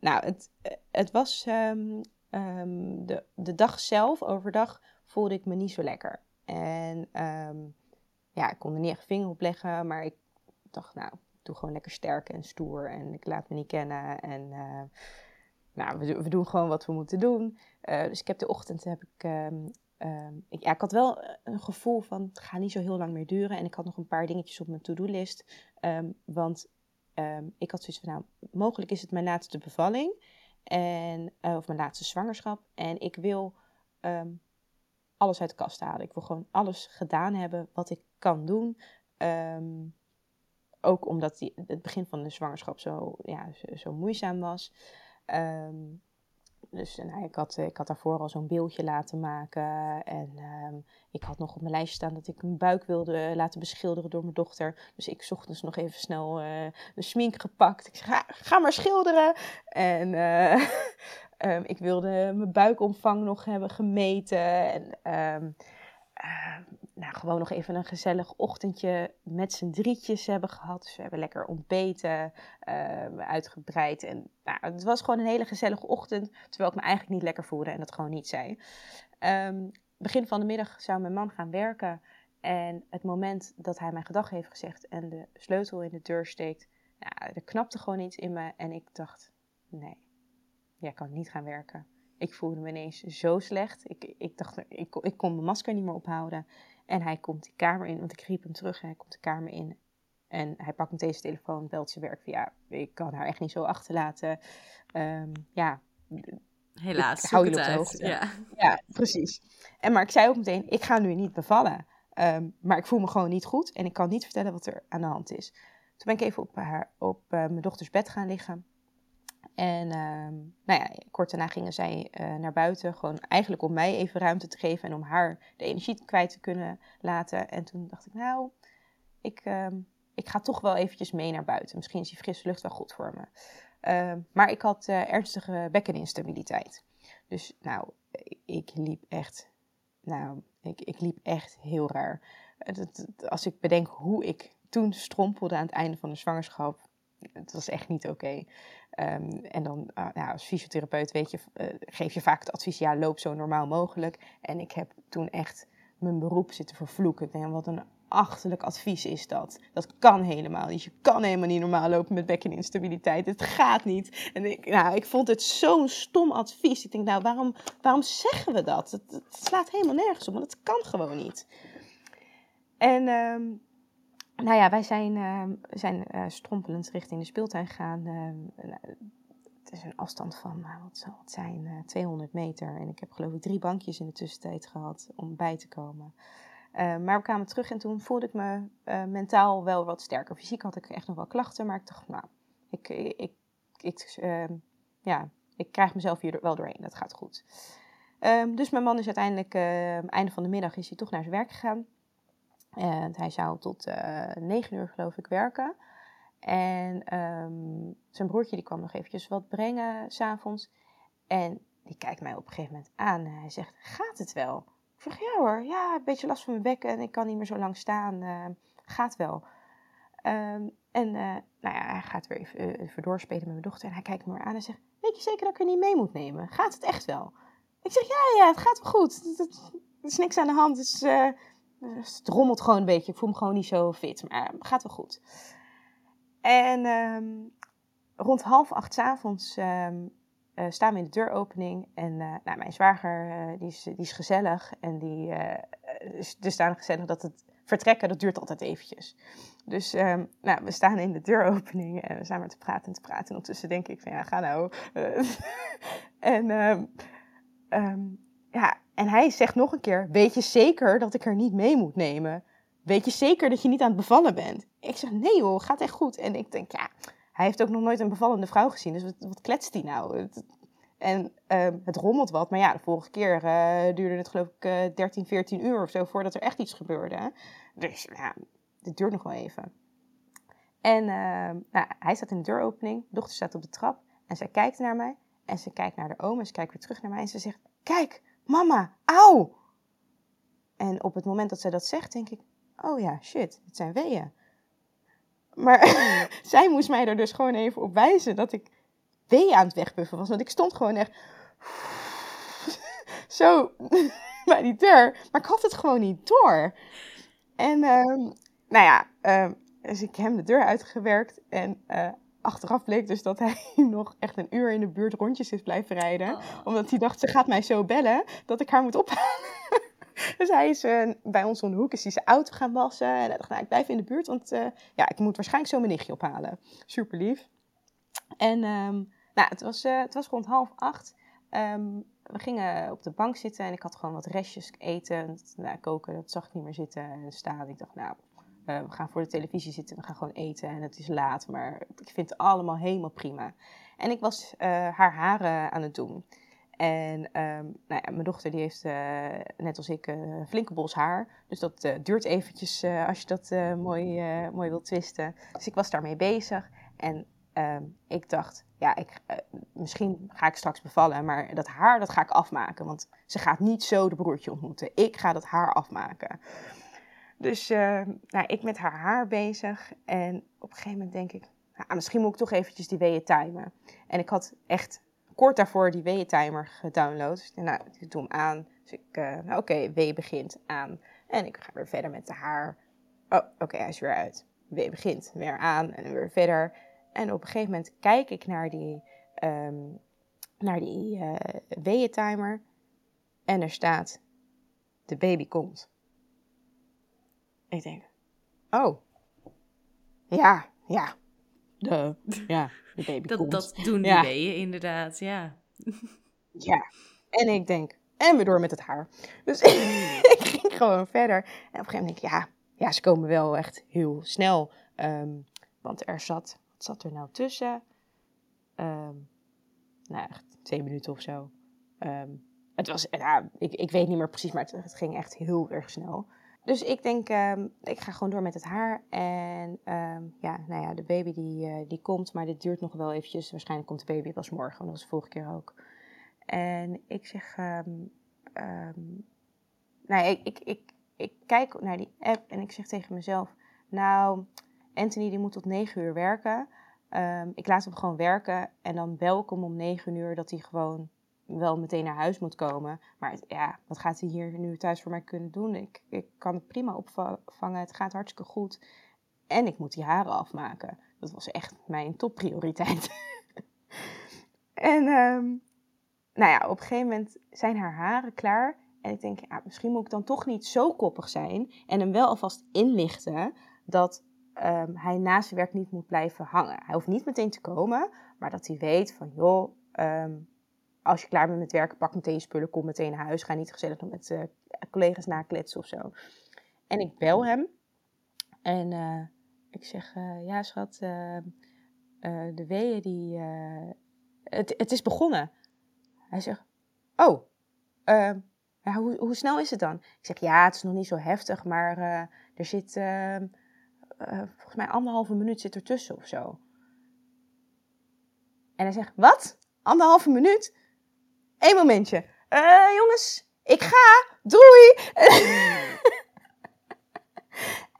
nou, het, het was de, de dag zelf, overdag, voelde ik me niet zo lekker. En ja, ik kon er niet echt vinger op leggen, maar ik dacht, nou, doe gewoon lekker sterk en stoer en ik laat me niet kennen. En uh, nou, we, we, doen gewoon wat we moeten doen. Uh, dus ik heb de ochtend heb ik, um, ik, ja, ik had wel een gevoel van het gaat niet zo heel lang meer duren. En ik had nog een paar dingetjes op mijn to-do-list. Um, want ik had zoiets van, nou, mogelijk is het mijn laatste bevalling. En, uh, of mijn laatste zwangerschap. En ik wil alles uit de kast halen. Ik wil gewoon alles gedaan hebben wat ik kan doen. Ook omdat die, het begin van de zwangerschap zo, ja, zo, moeizaam was. Dus ik, had, ik had daarvoor al zo'n beeldje laten maken. En um, ik had nog op mijn lijstje staan dat ik mijn buik wilde laten beschilderen door mijn dochter. Dus ik zocht dus nog even snel uh, de smink gepakt. Ik zei, ga, maar schilderen. En uh, um, [laughs] ik wilde mijn buikomvang nog hebben gemeten. En uh, nou, gewoon nog even een gezellig ochtendje met z'n drietjes hebben gehad. Dus we hebben lekker ontbeten, uh, uitgebreid. En nou, het was gewoon een hele gezellige ochtend, terwijl ik me eigenlijk niet lekker voelde en dat gewoon niet zei. Um, begin van de middag zou mijn man gaan werken. En het moment dat hij mijn gedag heeft gezegd en de sleutel in de deur steekt, nou, er knapte gewoon iets in me. En ik dacht, nee, jij kan niet gaan werken. Ik voelde me ineens zo slecht. Ik, ik dacht, ik, ik kon mijn masker niet meer ophouden. En hij komt die kamer in, want ik riep hem terug. En hij komt de kamer in. En hij pakt meteen zijn telefoon, belt zijn werk. Van, ja, ik kan haar echt niet zo achterlaten. Um, ja, helaas. Ik hou je op de hoogte. Ja. ja, precies. En maar ik zei ook meteen, ik ga nu niet bevallen. Um, maar ik voel me gewoon niet goed. En ik kan niet vertellen wat er aan de hand is. Toen ben ik even op, haar, op uh, mijn dochters bed gaan liggen. En uh, nou ja, kort daarna gingen zij uh, naar buiten, gewoon eigenlijk om mij even ruimte te geven en om haar de energie kwijt te kunnen laten. En toen dacht ik, nou, ik, uh, ik ga toch wel eventjes mee naar buiten. Misschien is die frisse lucht wel goed voor me. Ehm, maar ik had uh, ernstige bekkeninstabiliteit. Dus nou, ik liep echt, nou, ik, ik liep echt heel raar. Als ik bedenk hoe ik toen strompelde aan het einde van de zwangerschap, het was echt niet oké. Um, en dan uh, ja, als fysiotherapeut weet je, uh, geef je vaak het advies, ja, loop zo normaal mogelijk. En ik heb toen echt mijn beroep zitten vervloeken. Denk, wat een achterlijk advies is dat. Dat kan helemaal niet. Je kan helemaal niet normaal lopen met bekkeninstabiliteit. Het gaat niet. En ik, nou, ik vond het zo'n stom advies. Ik denk, nou, waarom, waarom zeggen we dat? Het, slaat helemaal nergens op, want het kan gewoon niet. En um, nou ja, wij zijn, uh, zijn uh, strompelend richting de speeltuin gegaan. Uh, het is een afstand van, nou, wat zal zijn, 200 meter. En ik heb geloof ik drie bankjes in de tussentijd gehad om bij te komen. maar we kwamen terug en toen voelde ik me mentaal wel wat sterker. Fysiek had ik echt nog wel klachten, maar ik dacht, nou, ik, ik, ik, ehm, ja, ik krijg mezelf hier wel doorheen. Dat gaat goed. Dus mijn man is uiteindelijk, einde van de middag, is hij toch naar zijn werk gegaan. En hij zou tot uh, negen uur geloof ik werken. En um, zijn broertje die kwam nog eventjes wat brengen s'avonds. En die kijkt mij op een gegeven moment aan hij zegt, gaat het wel? Ik zeg, ja hoor, ja, een beetje last van mijn bek en ik kan niet meer zo lang staan. Uh, gaat wel. Um, en uh, nou ja, hij gaat weer even, even doorspelen met mijn dochter. En hij kijkt me weer aan en zegt, weet je zeker dat ik er niet mee moet nemen? Gaat het echt wel? Ik zeg, ja, ja, het gaat wel goed. Er is niks aan de hand. Dus dus het rommelt gewoon een beetje. Ik voel me gewoon niet zo fit. Maar het gaat wel goed. En um, rond half acht s avonds um, uh, staan we in de deuropening. En nou, mijn zwager die is, die is gezellig. En die is dusdanig gezellig dat het vertrekken, dat duurt altijd eventjes. Dus um, nou, we staan in de deuropening en we zijn maar te praten en te praten. En ondertussen denk ik van ja, ga nou. [laughs] en ja, en hij zegt nog een keer: Weet je zeker dat ik er niet mee moet nemen? Weet je zeker dat je niet aan het bevallen bent? Ik zeg: Nee hoor, gaat echt goed. En ik denk: Ja, hij heeft ook nog nooit een bevallende vrouw gezien. Dus wat, wat kletst hij nou? En uh, het rommelt wat. Maar ja, de vorige keer uh, duurde het geloof ik uh, 13, 14 uur of zo voordat er echt iets gebeurde. Dus ja, dit duurt nog wel even. En uh, nou, hij staat in de deuropening, de dochter staat op de trap en zij kijkt naar mij en ze kijkt naar de oom en ze kijkt weer terug naar mij en ze zegt, kijk, mama, auw! En op het moment dat zij dat zegt, denk ik, oh ja, shit, het zijn weeën. Maar [laughs] zij moest mij er dus gewoon even op wijzen dat ik weeën aan het wegpuffen was. Want ik stond gewoon echt [laughs] zo [laughs] bij die deur. Maar ik had het gewoon niet door. En uh, nou ja, uh, dus ik heb de deur uitgewerkt. En uh, achteraf bleek dus dat hij [laughs] nog echt een uur in de buurt rondjes is blijven rijden. Oh. Omdat hij dacht, ze gaat mij zo bellen dat ik haar moet ophalen. [laughs] dus hij is uh, bij ons om de hoek is hij zijn auto gaan wassen. En hij dacht, nou, ik blijf in de buurt, want uh, ja, ik moet waarschijnlijk zo mijn nichtje ophalen. Super lief. En um, nou, het was, uh, het was rond half acht. Um, we gingen op de bank zitten en ik had gewoon wat restjes eten. Nou, koken, dat zag ik niet meer zitten en staan. Ik dacht, nou, uh, we gaan voor de televisie zitten, we gaan gewoon eten en het is laat. Maar ik vind het allemaal helemaal prima. En ik was uh, haar haren aan het doen. En um, nou ja, mijn dochter die heeft uh, net als ik een flinke bos haar. Dus dat duurt eventjes als je dat mooi, mooi wilt twisten. Dus ik was daarmee bezig. En um, ik dacht, ja, ik, misschien ga ik straks bevallen. Maar dat haar, dat ga ik afmaken. Want ze gaat niet zo de broertje ontmoeten. Ik ga dat haar afmaken. Dus nou, ik met haar haar bezig. En op een gegeven moment denk ik, nou, misschien moet ik toch eventjes die weeën timen. En ik had echt kort daarvoor die weeëntimer gedownload. Dus nou, ik doe hem aan. Dus ik, uh, nou, oké, okay, wee begint aan. En ik ga weer verder met de haar. Oh, oké, hij is weer uit. Wee begint weer aan en weer verder. En op een gegeven moment kijk ik naar die, um, naar die uh, weeëntimer. En er staat, de baby komt. Ik denk, oh, ja, ja, de, [laughs] ja, de baby dat, komt. Dat doen die ja. weeën inderdaad, ja. Ja, en ik denk, en weer door met het haar. Dus [laughs] ik ging gewoon verder. En op een gegeven moment denk ik, ja, ja ze komen wel echt heel snel. Um, want er zat, wat zat er nou tussen? Um, nou, echt twee minuten of zo. Um, het was, ja, ik, ik weet niet meer precies, maar het, het ging echt heel erg snel. Dus ik denk, um, ik ga gewoon door met het haar. En um, ja, nou ja, de baby die, uh, die komt, maar dit duurt nog wel eventjes. Waarschijnlijk komt de baby pas morgen, want dat was de vorige keer ook. En ik zeg, um, nou ik, ik, ik, ik kijk naar die app en ik zeg tegen mezelf, nou, Anthony die moet tot negen uur werken. ik laat hem gewoon werken en dan bel ik hem om negen uur dat hij gewoon wel meteen naar huis moet komen. Maar ja, wat gaat hij hier nu thuis voor mij kunnen doen? Ik, ik kan het prima opvangen. Het gaat hartstikke goed. En ik moet die haren afmaken. Dat was echt mijn topprioriteit. [laughs] en um, nou ja, op een gegeven moment zijn haar haren klaar. En ik denk, ja, misschien moet ik dan toch niet zo koppig zijn. En hem wel alvast inlichten dat um, hij na zijn werk niet moet blijven hangen. Hij hoeft niet meteen te komen, maar dat hij weet van, joh, um, als je klaar bent met werken, pak meteen je spullen, kom meteen naar huis. Ga niet gezellig nog met uh, collega's nakletsen of zo. En ik bel hem. En uh, ik zeg, uh, ja schat, de weeën die... het, het is begonnen. Hij zegt, oh, ja, hoe, hoe snel is het dan? Ik zeg, ja, het is nog niet zo heftig, maar er zit... volgens mij anderhalve minuut zit ertussen of zo. En hij zegt, wat? Anderhalve minuut? Eén momentje. Uh, jongens, ik ga. Doei. [laughs]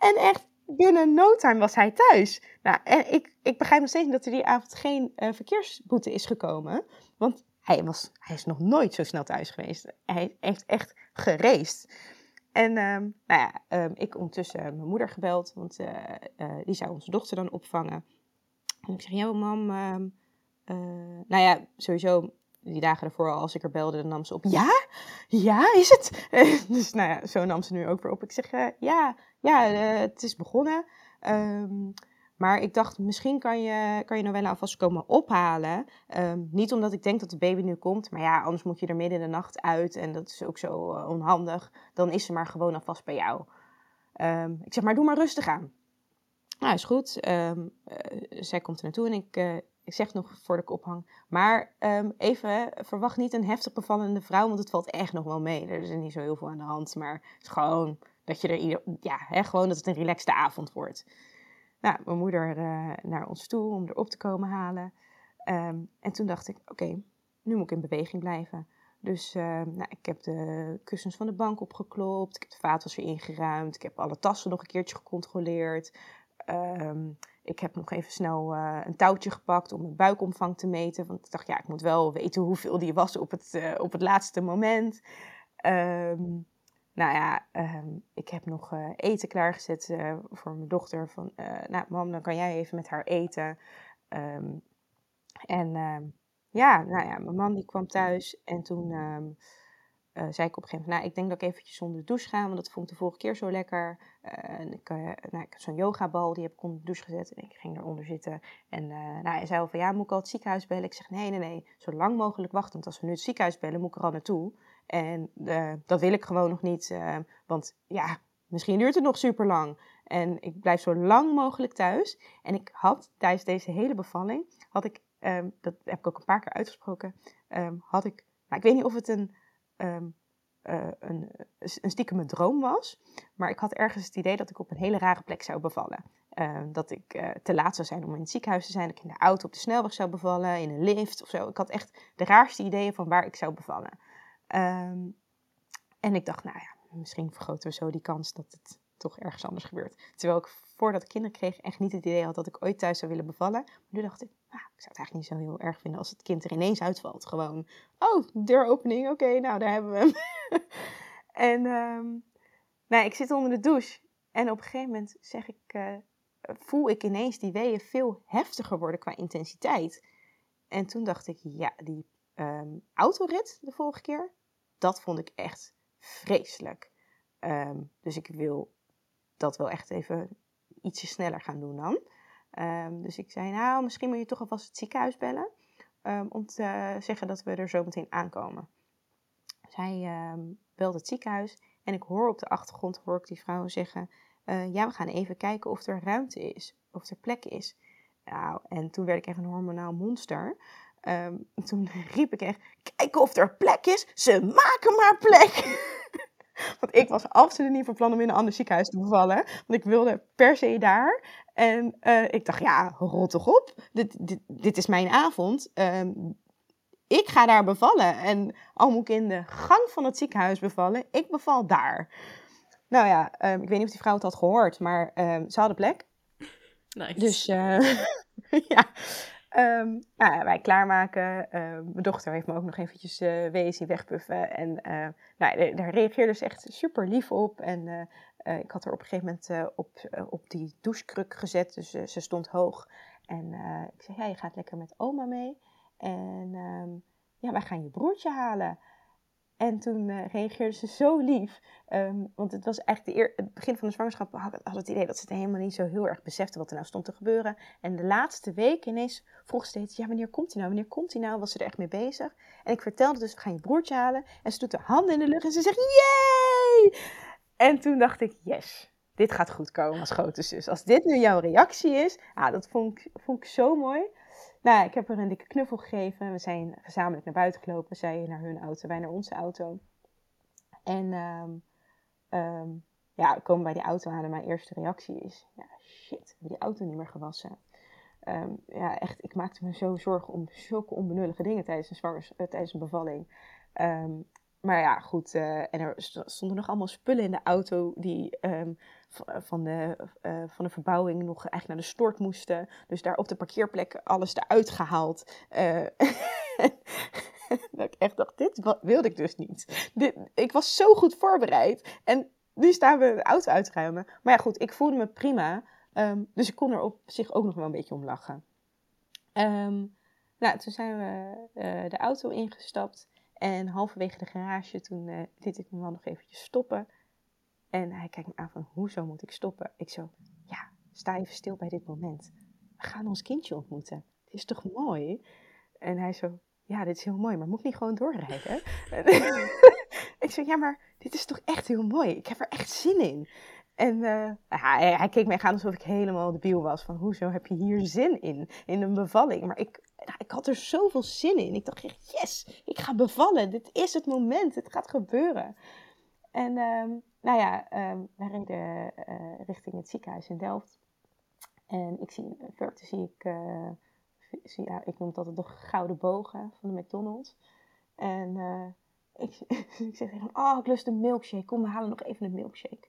en echt binnen no time was hij thuis. Nou, en ik, ik begrijp nog steeds niet dat er die avond geen uh, verkeersboete is gekomen. Want hij, was, hij is nog nooit zo snel thuis geweest. Hij heeft echt gereest. En um, nou ja, um, ik ondertussen mijn moeder gebeld, want uh, die zou onze dochter dan opvangen. En ik zeg, ja mam, um, nou ja, sowieso die dagen ervoor, als ik er belde, dan nam ze op. Ja? Ja, is het? [laughs] dus nou ja, zo nam ze nu ook weer op. Ik zeg, uh, ja, ja uh, het is begonnen. Um, maar ik dacht, misschien kan je, kan je Novella alvast komen ophalen. Um, niet omdat ik denk dat de baby nu komt. Maar ja, anders moet je er midden in de nacht uit. En dat is ook zo uh, onhandig. Dan is ze maar gewoon alvast bij jou. Um, ik zeg, maar doe maar rustig aan. Nou, is goed. zij komt er naartoe en ik ik zeg nog voordat ik ophang. Maar um, even, verwacht niet een heftig bevallende vrouw, want het valt echt nog wel mee. Er is niet zo heel veel aan de hand, maar het is gewoon dat je er ieder, ja, hè, gewoon dat het een relaxte avond wordt. Nou, mijn moeder uh, naar ons toe om erop te komen halen. Um, en toen dacht ik, oké, nu moet ik in beweging blijven. Dus uh, nou, ik heb de kussens van de bank opgeklopt. Ik heb de vaatwasser ingeruimd. Ik heb alle tassen nog een keertje gecontroleerd. Um, ik heb nog even snel uh, een touwtje gepakt om mijn buikomvang te meten. Want ik dacht, ja, ik moet wel weten hoeveel die was op het, uh, op het laatste moment. Um, nou ja, um, ik heb nog uh, eten klaargezet voor mijn dochter. Van, nou, mam, dan kan jij even met haar eten. en ja, nou ja, mijn man die kwam thuis en toen uh, zei ik op een gegeven moment, nou, ik denk dat ik eventjes zonder douche ga, want dat vond ik de vorige keer zo lekker. Uh, en ik, uh, nou, ik heb zo'n yogabal, die heb ik onder de douche gezet en ik ging eronder zitten. En nou, hij zei al van, ja, moet ik al het ziekenhuis bellen? Ik zeg, nee, nee, nee, zo lang mogelijk wachten, want als we nu het ziekenhuis bellen, moet ik er al naartoe. En dat wil ik gewoon nog niet, want ja, misschien duurt het nog super lang. En ik blijf zo lang mogelijk thuis. En ik had tijdens deze hele bevalling, had ik um, dat heb ik ook een paar keer uitgesproken, um, had ik, nou, ik weet niet of het een, um, uh, een, een stiekem droom was, maar ik had ergens het idee dat ik op een hele rare plek zou bevallen. dat ik uh, te laat zou zijn om in het ziekenhuis te zijn, dat ik in de auto op de snelweg zou bevallen, in een lift of zo. Ik had echt de raarste ideeën van waar ik zou bevallen. en ik dacht, nou ja, misschien vergroten we zo die kans dat het toch ergens anders gebeurt. Terwijl ik voordat ik kinderen kreeg echt niet het idee had dat ik ooit thuis zou willen bevallen. Maar nu dacht ik, nou, ik zou het eigenlijk niet zo heel erg vinden als het kind er ineens uitvalt. Gewoon, oh, deuropening, oké, nou daar hebben we hem. [laughs] en um, nou, ik zit onder de douche en op een gegeven moment zeg ik, uh, voel ik ineens die weeën veel heftiger worden qua intensiteit. En toen dacht ik, ja, die um, autorit de vorige keer, dat vond ik echt vreselijk. Um, dus ik wil dat wel echt even ietsje sneller gaan doen dan. Um, dus ik zei, nou, misschien moet je toch alvast het ziekenhuis bellen. Um, om te zeggen dat we er zo meteen aankomen. Zij um, belde het ziekenhuis en ik hoor op de achtergrond hoor ik die vrouw zeggen... Uh, ja, we gaan even kijken of er ruimte is, of er plek is. Nou, en toen werd ik echt een hormonaal monster. [laughs] toen riep ik echt, kijken of er plek is. Ze maken maar plek! [laughs] [laughs] Want ik was absoluut niet van plan om in een ander ziekenhuis te bevallen. Want ik wilde per se daar. En uh, ik dacht, ja, rot toch op. Dit, dit, dit is mijn avond. Um, ik ga daar bevallen. En al moet ik in de gang van het ziekenhuis bevallen, ik beval daar. Nou ja, um, ik weet niet of die vrouw het had gehoord, maar um, ze hadden plek. Nice. Dus uh, [laughs] ja, Um, nou, wij klaarmaken. Uh, mijn dochter heeft me ook nog eventjes uh, wezen wegpuffen. En uh, nou, daar reageerde ze echt super lief op. En eh, ik had haar op een gegeven moment op, op die douchekruk gezet. Dus ze stond hoog. En ik zei, ja, je gaat lekker met oma mee. En um, ja, wij gaan je broertje halen. En toen uh, reageerde ze zo lief. Um, want het was eigenlijk de het begin van de zwangerschap. Had, had het idee dat ze het helemaal niet zo heel erg besefte wat er nou stond te gebeuren. En de laatste week ineens vroeg ze steeds: Ja, wanneer komt hij nou? Wanneer komt hij nou? Was ze er echt mee bezig. En ik vertelde dus: We gaan je broertje halen. En ze doet haar handen in de lucht en ze zegt: Yay! En toen dacht ik: Yes, dit gaat goed komen als grote zus. Als dit nu jouw reactie is, ah, dat vond ik, vond ik zo mooi. Nou, ik heb haar een dikke knuffel gegeven. We zijn gezamenlijk naar buiten gelopen. Zij naar hun auto, wij naar onze auto. En um, um, ja, we komen bij die auto aan en mijn eerste reactie is... Ja, shit, we die auto niet meer gewassen. Um, ja, echt, ik maakte me zo zorgen om zulke onbenullige dingen tijdens een, zwangers, uh, tijdens een bevalling. maar ja, goed. Uh, en er stonden nog allemaal spullen in de auto die van de, uh, van de verbouwing nog eigenlijk naar de stort moesten. Dus daar op de parkeerplek alles eruit gehaald. Uh, [laughs] dat ik echt dacht, dit wilde ik dus niet. Dit, ik was zo goed voorbereid. En nu staan we de auto uitruimen. Maar ja, goed, ik voelde me prima. Um, dus ik kon er op zich ook nog wel een beetje om lachen. Um, nou, toen zijn we de auto ingestapt. En halverwege de garage, toen liet ik me wel nog eventjes stoppen. En hij kijkt me aan van, hoezo moet ik stoppen? Ik zo, ja, sta even stil bij dit moment. We gaan ons kindje ontmoeten. Het is toch mooi? En hij zo, ja, dit is heel mooi, maar moet ik niet gewoon doorrijden? [laughs] [laughs] ik zo, ja, maar dit is toch echt heel mooi? Ik heb er echt zin in. En uh, hij, hij, keek mij aan alsof ik helemaal debiel was. Van, hoezo heb je hier zin in, in een bevalling? Maar ik, ik had er zoveel zin in. Ik dacht echt, yes, ik ga bevallen. Dit is het moment, het gaat gebeuren. En um, nou ja, um, we reden uh, richting het ziekenhuis in Delft. En ik zie verte zie ik, uh, zie, ja, ik noem het altijd de gouden bogen van de McDonald's. En uh, ik, [laughs] ik zeg tegen hem, oh, ik lust een milkshake. Kom, we halen nog even een milkshake.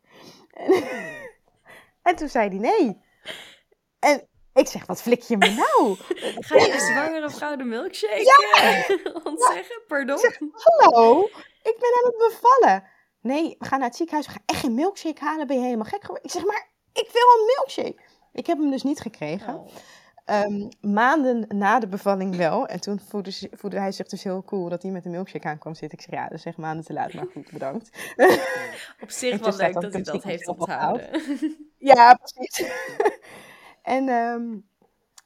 En, [laughs] en toen zei hij nee. En ik zeg, wat flik je me nou? Ga je een zwangere vrouw de milkshake ja. [laughs] ontzeggen? Pardon? Ik zeg, hallo, ik ben aan het bevallen. Nee, we gaan naar het ziekenhuis. We gaan echt een milkshake halen. Ben je helemaal gek geworden? Ik zeg, maar ik wil een milkshake. Ik heb hem dus niet gekregen. Oh. Um, maanden na de bevalling wel. En toen voelde, voelde, hij zich dus heel cool dat hij met een milkshake aankwam zitten. Ik zeg, ja, dat is echt maanden te laat, maar goed, bedankt. [laughs] Op zich wel leuk dat hij dat heeft onthouden. ja, precies. [laughs] en um,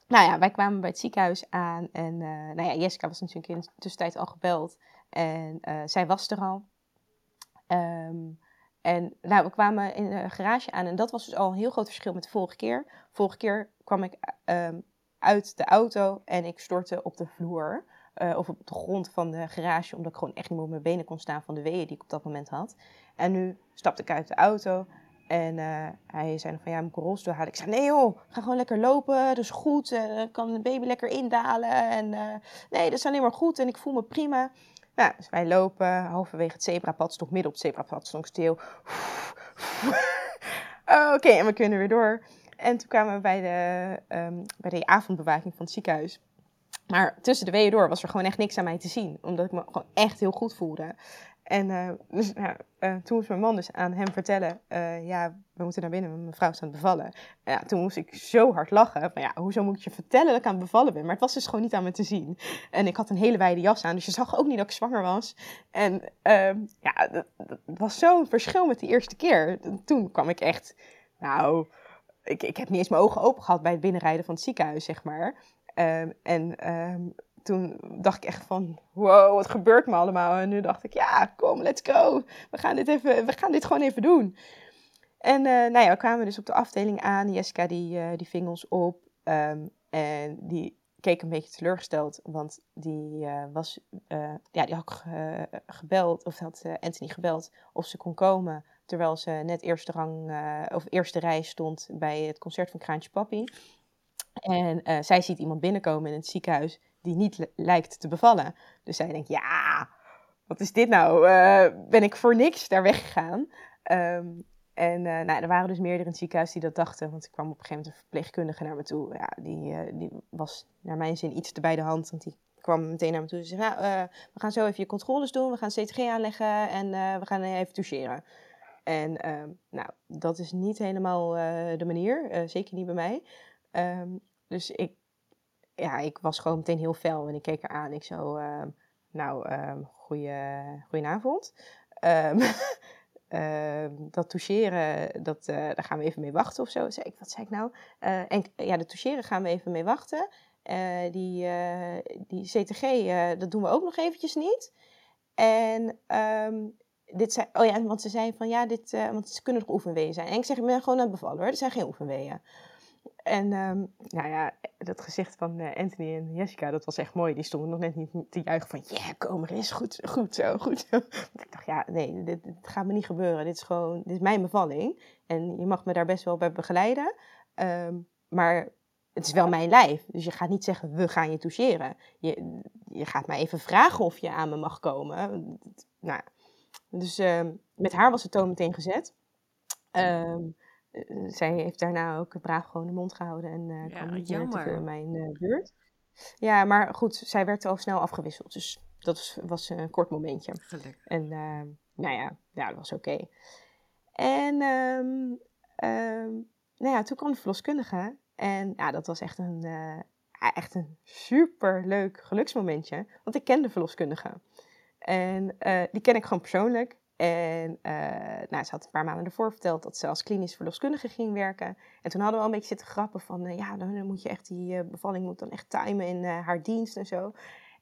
nou ja, wij kwamen bij het ziekenhuis aan. En uh, nou ja, Jessica was natuurlijk in de tussentijd al gebeld. En uh, zij was er al. Um, en nou, we kwamen in de garage aan en dat was dus al een heel groot verschil met de vorige keer. Vorige keer kwam ik um, uit de auto en ik stortte op de vloer. Uh, of op de grond van de garage, omdat ik gewoon echt niet meer op mijn benen kon staan van de weeën die ik op dat moment had. En nu stapte ik uit de auto en uh, hij zei van ja, moet ik een rolstoel halen? Ik zei nee joh, ga gewoon lekker lopen, dat is goed. Dan kan de baby lekker indalen. En nee, dat is alleen maar goed en ik voel me prima. Nou, dus wij lopen halverwege het zebrapad, midden op het zebrapad, stond stil. [laughs] Oké, en we kunnen weer door. En toen kwamen we bij de, um, bij de avondbewaking van het ziekenhuis. Maar tussen de weeën door was er gewoon echt niks aan mij te zien. Omdat ik me gewoon echt heel goed voelde. En uh, dus, uh, toen moest mijn man dus aan hem vertellen, uh, ja, we moeten naar binnen, mijn vrouw staat bevallen. Ja, toen moest ik zo hard lachen, ja, hoezo moet je vertellen dat ik aan het bevallen ben? Maar het was dus gewoon niet aan me te zien. En ik had een hele wijde jas aan, dus je zag ook niet dat ik zwanger was. En ehm, ja, dat, was zo'n verschil met de eerste keer. Toen kwam ik echt, nou, ik, ik heb niet eens mijn ogen open gehad bij het binnenrijden van het ziekenhuis, zeg maar. Um, en um, toen dacht ik echt van, wow, wat gebeurt me allemaal? En nu dacht ik, ja, kom, let's go. We gaan dit, even, we gaan dit gewoon even doen. En uh, nou ja, we kwamen dus op de afdeling aan. Jessica die, uh, die ving ons op. Um, en die keek een beetje teleurgesteld, want die uh, was, ja, die had gebeld, of had Anthony gebeld of ze kon komen. Terwijl ze net eerste rang, of eerste rij stond bij het concert van Kraantje Papi. En zij ziet iemand binnenkomen in het ziekenhuis die niet lijkt te bevallen. Dus zij denkt, ja, wat is dit nou? Uh, ben ik voor niks daar weggegaan? Um, en uh, nou, er waren dus meerdere in het ziekenhuis die dat dachten. Want ik kwam op een gegeven moment een verpleegkundige naar me toe. Ja, die, uh, die was naar mijn zin iets te bij de hand. Want die kwam meteen naar me toe en zei, nou, we gaan zo even je controles doen. We gaan CTG aanleggen en we gaan even toucheren. En ehm, nou, dat is niet helemaal de manier. zeker niet bij mij. Um, dus ik ja, ik was gewoon meteen heel fel en ik keek haar aan. Ik zo, uh, nou, um, goeie, goedenavond. Uh, [laughs] dat toucheren, dat, uh, daar gaan we even mee wachten of zo. Ik, wat zei ik nou? Eh, en ja, de toucheren gaan we even mee wachten. Eh, die, die CTG, dat doen we ook nog eventjes niet. En dit zei, oh ja, want ze zei van ja, dit, want ze kunnen nog oefenweeën zijn. En ik zeg, ik ben gewoon aan het bevallen hoor, er zijn geen oefenweeën. En um, nou ja, dat gezicht van uh, Anthony en Jessica, dat was echt mooi. Die stonden nog net niet te juichen van, ja, yeah, kom er eens, goed, goed zo, goed zo. [laughs] ik dacht, ja, nee, dit, gaat me niet gebeuren. Dit is gewoon, dit is mijn bevalling. En je mag me daar best wel bij begeleiden. Um, maar het is wel mijn lijf. Dus je gaat niet zeggen, we gaan je toucheren. Je, je gaat mij even vragen of je aan me mag komen. Nou, dus um, met haar was de toon meteen gezet. Zij heeft daarna ook braaf gewoon de mond gehouden en uh, kwam niet meer te veel in mijn uh, buurt. Ja, maar goed, zij werd al snel afgewisseld. Dus dat was, was een kort momentje. Gelukkig. En nou ja, ja, dat was oké. Okay. En um, um, nou ja, toen kwam de verloskundige. En ja, dat was echt een, echt een super leuk geluksmomentje. Want ik ken de verloskundige. En die ken ik gewoon persoonlijk. En uh, nou, ze had een paar maanden ervoor verteld dat ze als klinisch verloskundige ging werken. En toen hadden we al een beetje zitten grappen van, uh, ja, dan, moet je echt die uh, bevalling moet dan echt timen in haar dienst en zo.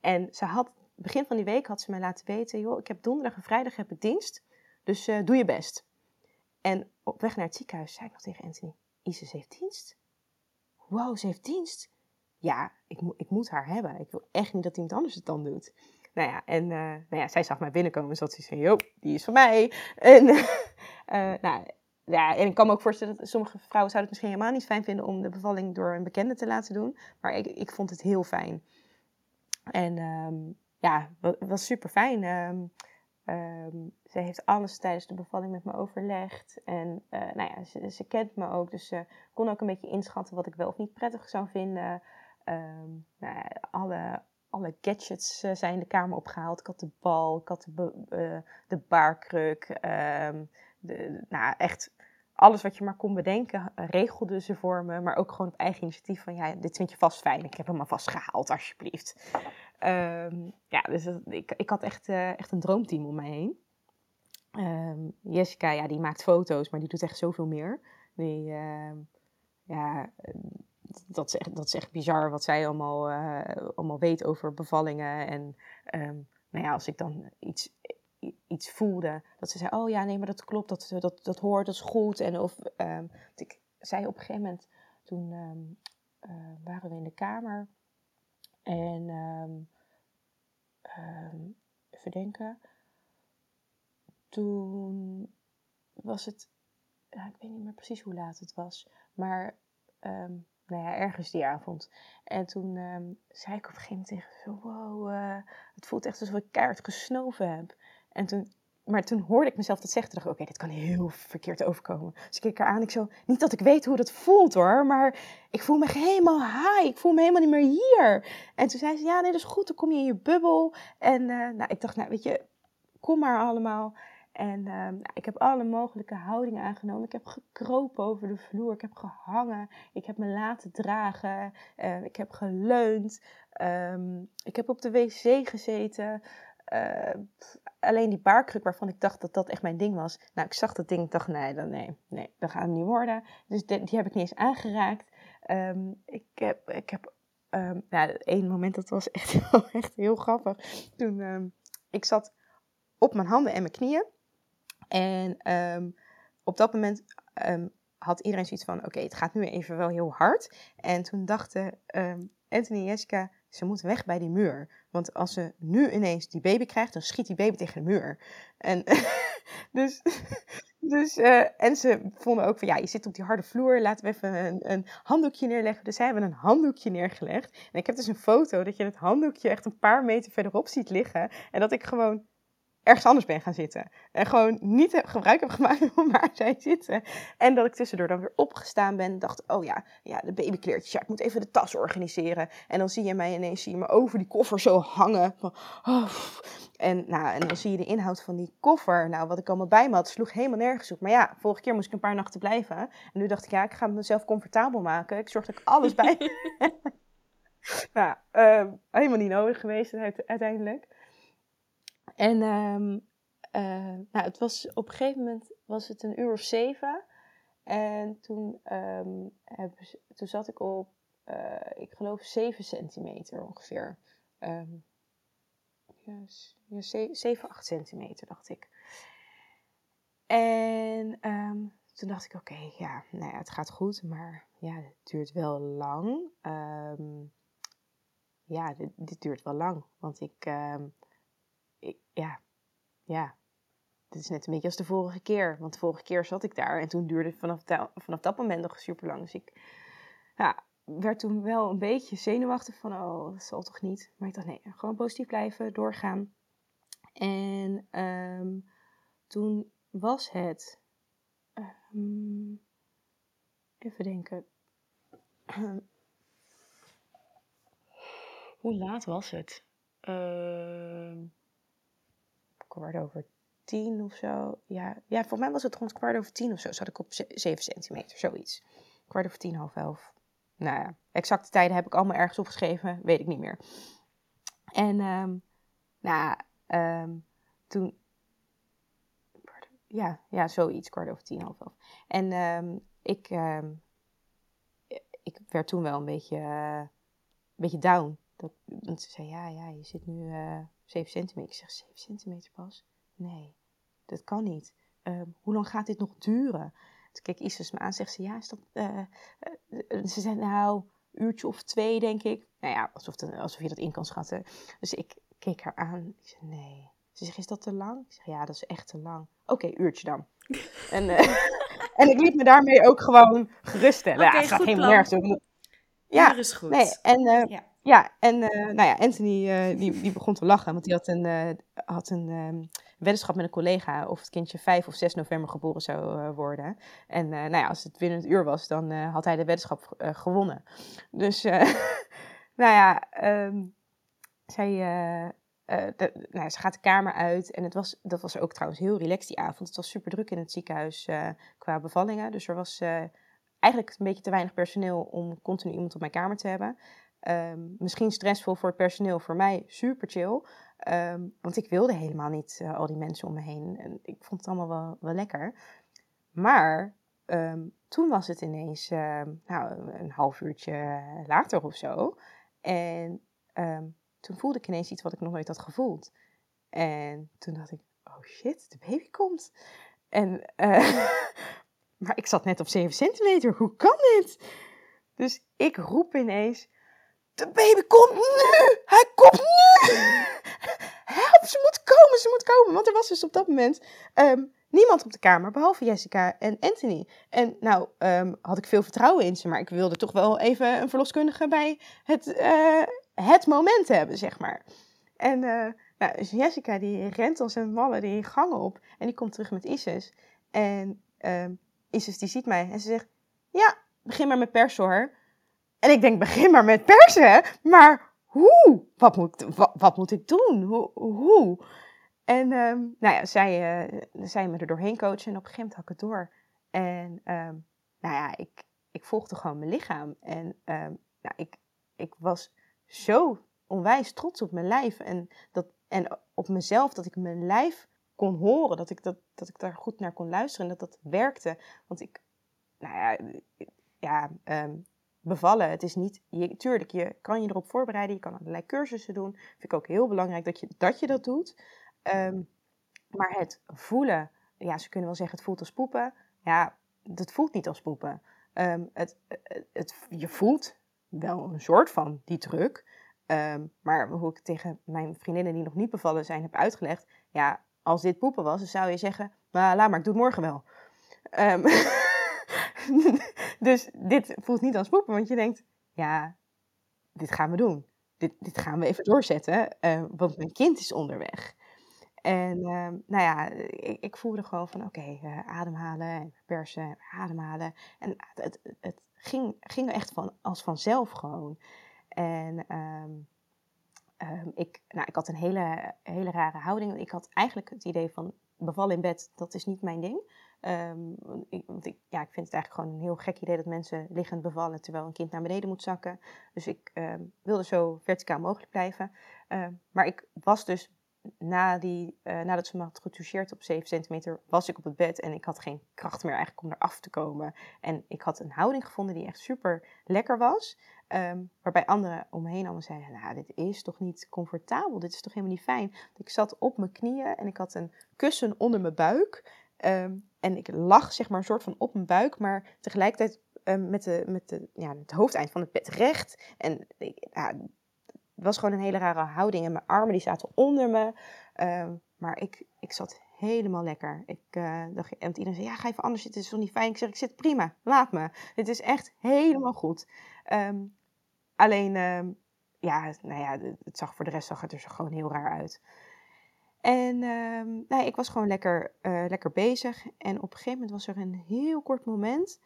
En ze had, begin van die week had ze mij laten weten, joh, ik heb donderdag en vrijdag heb ik dienst, dus doe je best. En op weg naar het ziekenhuis zei ik nog tegen Anthony, Isis heeft dienst? Wow, ze heeft dienst? Ja, ik, mo ik moet haar hebben. Ik wil echt niet dat iemand anders het dan doet. Nou ja, en uh, nou ja, zij zag mij binnenkomen, dus dat ze zei, joh, die is van mij. En, uh, [laughs] nou, ja, en ik kan me ook voorstellen dat sommige vrouwen zouden het misschien helemaal niet fijn vinden om de bevalling door een bekende te laten doen. Maar ik, ik vond het heel fijn. En um, ja, het was super fijn. Um, um, ze heeft alles tijdens de bevalling met me overlegd. En uh, nou ja, ze, ze, kent me ook, dus ze kon ook een beetje inschatten wat ik wel of niet prettig zou vinden. nou ja, alle, alle gadgets uh, zijn de kamer opgehaald. Ik had de bal, ik had de, uh, de baarkruk. de, nou, echt alles wat je maar kon bedenken, regelde ze voor me. Maar ook gewoon op eigen initiatief van, ja, dit vind je vast fijn. Ik heb hem alvast gehaald, alsjeblieft. Um, ja, dus ik, ik had echt, echt een droomteam om mij heen. Um, Jessica, ja, die maakt foto's, maar die doet echt zoveel meer. Die, ja, dat is, echt, dat is bizar wat zij allemaal, uh, allemaal weet over bevallingen. En um, nou ja, als ik dan iets iets voelde. Dat ze zei, oh ja, nee, maar dat klopt, dat, dat, dat hoort, dat is goed. En of, um, ik zei op een gegeven moment, toen um, uh, waren we in de kamer. En, even denken. Toen was het, ik weet niet meer precies hoe laat het was. Maar, nou ja, ergens die avond. En toen zei ik op een gegeven moment tegen ze, wow, uh, het voelt echt alsof ik kaart gesnoven heb. En toen, maar toen hoorde ik mezelf dat zeggen. Toen dacht ik, oké, dit kan heel verkeerd overkomen. Dus ik keek haar aan. Ik zo, niet dat ik weet hoe dat voelt hoor. Maar ik voel me helemaal high. Ik voel me helemaal niet meer hier. En toen zei ze, ja, nee, dat is goed. Dan kom je in je bubbel. En uh, nou, ik dacht, nou, weet je, kom maar allemaal. En uh, nou, ik heb alle mogelijke houdingen aangenomen. Ik heb gekropen over de vloer. Ik heb gehangen. Ik heb me laten dragen. Uh, ik heb geleund. Um, ik heb op de wc gezeten. Alleen die baarkruk waarvan ik dacht dat dat echt mijn ding was. Nou, ik zag dat ding en dacht, nee, dan, nee, nee, dat gaat niet worden. Dus die, heb ik niet eens aangeraakt. Um, ik heb, ik heb um, één moment, dat was echt, [laughs] echt heel grappig. Toen, ik zat op mijn handen en mijn knieën. En op dat moment had iedereen zoiets van, oké, het gaat nu even wel heel hard. En toen dachten Anthony en Jessica, ze moet weg bij die muur. Want als ze nu ineens die baby krijgt, dan schiet die baby tegen de muur. En, [laughs] dus, [laughs] dus, uh, en ze vonden ook van, ja, je zit op die harde vloer, laten we even een, een handdoekje neerleggen. Dus zij hebben een handdoekje neergelegd. En ik heb dus een foto dat je het handdoekje echt een paar meter verderop ziet liggen. En dat ik gewoon ergens anders ben gaan zitten. En gewoon niet gebruik heb gemaakt [laughs] van waar zij zitten. En dat ik tussendoor dan weer opgestaan ben en dacht, oh ja, ja de babykleertjes, ja, ik moet even de tas organiseren. En dan zie je mij ineens, zie je me over die koffer zo hangen. Van, oh. en, nou, en dan zie je de inhoud van die koffer. Nou, wat ik allemaal bij me had, sloeg helemaal nergens op. Maar ja, vorige keer moest ik een paar nachten blijven. En nu dacht ik, ja, ik ga mezelf comfortabel maken. Ik zorg dat ik alles bij [laughs] [laughs] Nou, uh, helemaal niet nodig geweest uiteindelijk. En um, uh, nou, het was, op een gegeven moment was het een uur of zeven. En toen, um, heb, toen zat ik op, uh, ik geloof, 7 centimeter ongeveer. Um, ja, ja 7, 8 centimeter, dacht ik. En toen dacht ik, oké, ja, nou ja, het gaat goed, maar ja, het duurt wel lang. Ja, dit, duurt wel lang, want ik, ja, ja, dit is net een beetje als de vorige keer. Want de vorige keer zat ik daar en toen duurde het vanaf, vanaf dat moment nog super lang. Dus ik ja, werd toen wel een beetje zenuwachtig van, oh, dat zal toch niet. Maar ik dacht, nee, gewoon positief blijven, doorgaan. En um, toen was het, um, even denken, [clears throat] hoe laat was het? Uh, kwart over tien of zo. Ja, ja, voor mij was het rond kwart over tien of zo. Zat ik op 7 centimeter, zoiets. Kwart over tien, half elf. Nou ja, exacte tijden heb ik allemaal ergens opgeschreven. Weet ik niet meer. En um, nou, um, toen... Ja, ja, zoiets. Kwart over tien, half elf. En um, ik, ik werd toen wel een beetje, uh, een beetje down. Dat, want ze zei, ja, ja, je zit nu uh, 7 centimeter. Ik zeg, 7 centimeter pas? Nee, dat kan niet. ehm, hoe lang gaat dit nog duren? Toen keek Isis me aan, zegt ze, ja, is dat... Uh, ze zei, nou, uurtje of twee, denk ik. Nou ja, alsof, alsof je dat in kan schatten. Dus ik keek haar aan. Ik zei, nee. Ze zegt, is dat te lang? Ik zeg, ja, dat is echt te lang. Oké, uurtje dan. [laughs] en, en ik liet me daarmee ook gewoon geruststellen. Okay, ja, het gaat helemaal nergens Ja, is goed. Nee, en, ja. Ja. en uh, nou ja, Anthony die, die begon te lachen, want die had een, had een um, weddenschap met een collega of het kindje 5 of 6 november geboren zou worden. En nou ja, als het binnen het uur was, dan had hij de weddenschap gewonnen. Dus, [laughs] nou ja, de, nou, ze gaat de kamer uit en het was, dat was ook trouwens heel relaxed die avond. Het was super druk in het ziekenhuis qua bevallingen. Dus er was eigenlijk een beetje te weinig personeel om continu iemand op mijn kamer te hebben. Um, misschien stressvol voor het personeel, voor mij super chill. Um, want ik wilde helemaal niet al die mensen om me heen. En ik vond het allemaal wel, wel lekker. Maar um, toen was het ineens nou, een half uurtje later of zo. En toen voelde ik ineens iets wat ik nog nooit had gevoeld. En toen dacht ik, oh shit, de baby komt. En, uh, [laughs] maar ik zat net op 7 centimeter, hoe kan dit? Dus ik roep ineens, de baby komt nu! Hij komt nu! Help, ze moet komen, ze moet komen. Want er was dus op dat moment um, niemand op de kamer, behalve Jessica en Anthony. En nou um, had ik veel vertrouwen in ze, maar ik wilde toch wel even een verloskundige bij het, uh, het moment hebben, zeg maar. En uh, nou, dus Jessica die rent als een malle die gang op en die komt terug met Isis. En uh, Isis die ziet mij en ze zegt, ja, begin maar met persen hoor. En ik denk, begin maar met persen? Maar hoe? Wat moet, wat, moet ik doen? Hoe? hoe? En um, nou ja, zij, uh, zij me er doorheen coachen en op een gegeven moment had ik het door. En um, nou ja, ik, ik volgde gewoon mijn lichaam. En um, nou, ik, ik was zo onwijs trots op mijn lijf. En, dat, en op mezelf, dat ik mijn lijf kon horen. Dat ik, dat, dat ik daar goed naar kon luisteren en dat dat werkte. Want ik, nou ja, ja um, bevallen, het is niet... Tuurlijk, je kan je erop voorbereiden. Je kan allerlei cursussen doen. Vind ik ook heel belangrijk dat je dat, je dat doet. Um, maar het voelen, ja, ze kunnen wel zeggen het voelt als poepen. Ja, het voelt niet als poepen. Um, het, het, je voelt wel een soort van die druk. Um, maar hoe ik tegen mijn vriendinnen die nog niet bevallen zijn heb uitgelegd. Ja, als dit poepen was, dan zou je zeggen, maar laat maar, ik doe het morgen wel. Um, [laughs] [laughs] dus dit voelt niet als poepen, want je denkt, ja, dit gaan we doen. Dit, dit gaan we even doorzetten, uh, want mijn kind is onderweg. En uh, nou ja, ik, ik, voelde gewoon van oké, uh, ademhalen, persen, ademhalen. En het, het, ging, ging echt van, als vanzelf gewoon. En um, um, ik, nou, ik had een hele, hele rare houding. Ik had eigenlijk het idee van bevallen in bed, dat is niet mijn ding. Um, ik, want ik, ja, ik vind het eigenlijk gewoon een heel gek idee dat mensen liggend bevallen terwijl een kind naar beneden moet zakken. Dus ik wilde zo verticaal mogelijk blijven. maar ik was dus na die, uh, nadat ze me had getoucheerd op 7 centimeter, was ik op het bed en ik had geen kracht meer eigenlijk om eraf te komen. En ik had een houding gevonden die echt super lekker was. Waarbij anderen om me heen allemaal zeiden, nou dit is toch niet comfortabel, dit is toch helemaal niet fijn. Ik zat op mijn knieën en ik had een kussen onder mijn buik. Um, en ik lag zeg maar een soort van op mijn buik, maar tegelijkertijd um, met, de, met de, ja, het hoofdeind van het bed recht. En ja, het was gewoon een hele rare houding. En mijn armen die zaten onder me. Uh, maar ik, ik zat helemaal lekker. Ik uh, dacht, en iedereen zei, ja, ga even anders zitten. Het is toch niet fijn? Ik zeg, ik zit prima. Laat me. Het is echt helemaal goed. Alleen, ja, nou ja, het zag voor de rest zag het er gewoon heel raar uit. En um, nou, ik was gewoon lekker, uh, lekker bezig. En op een gegeven moment was er een heel kort moment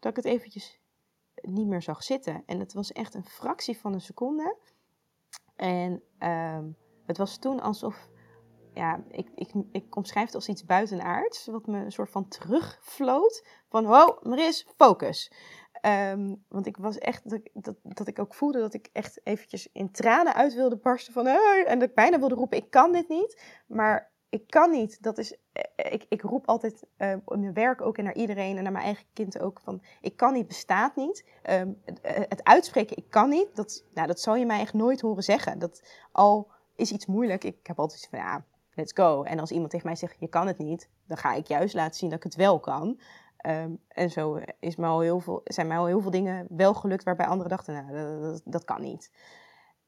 dat ik het eventjes niet meer zag zitten. En het was echt een fractie van een seconde. En um, het was toen alsof, ja, ik, ik, ik omschrijf het als iets buitenaards, wat me een soort van terugvloot. Van, wow, Maris, focus. Um, want ik was echt, dat, dat, dat, ik ook voelde dat ik echt eventjes in tranen uit wilde barsten van, hey, en dat ik bijna wilde roepen, ik kan dit niet. Maar ik kan niet. Dat is, eh, ik, ik roep altijd uh, in mijn werk ook en naar iedereen en naar mijn eigen kind ook van ik kan niet bestaat niet. Het, het, uitspreken ik kan niet, dat, nou, dat zal je mij echt nooit horen zeggen. Dat al is iets moeilijk. Ik heb altijd van ja, let's go. En als iemand tegen mij zegt, je kan het niet, dan ga ik juist laten zien dat ik het wel kan. Ehm, en zo is al heel veel, zijn mij al heel veel dingen wel gelukt waarbij anderen dachten, nou, dat, dat, kan niet.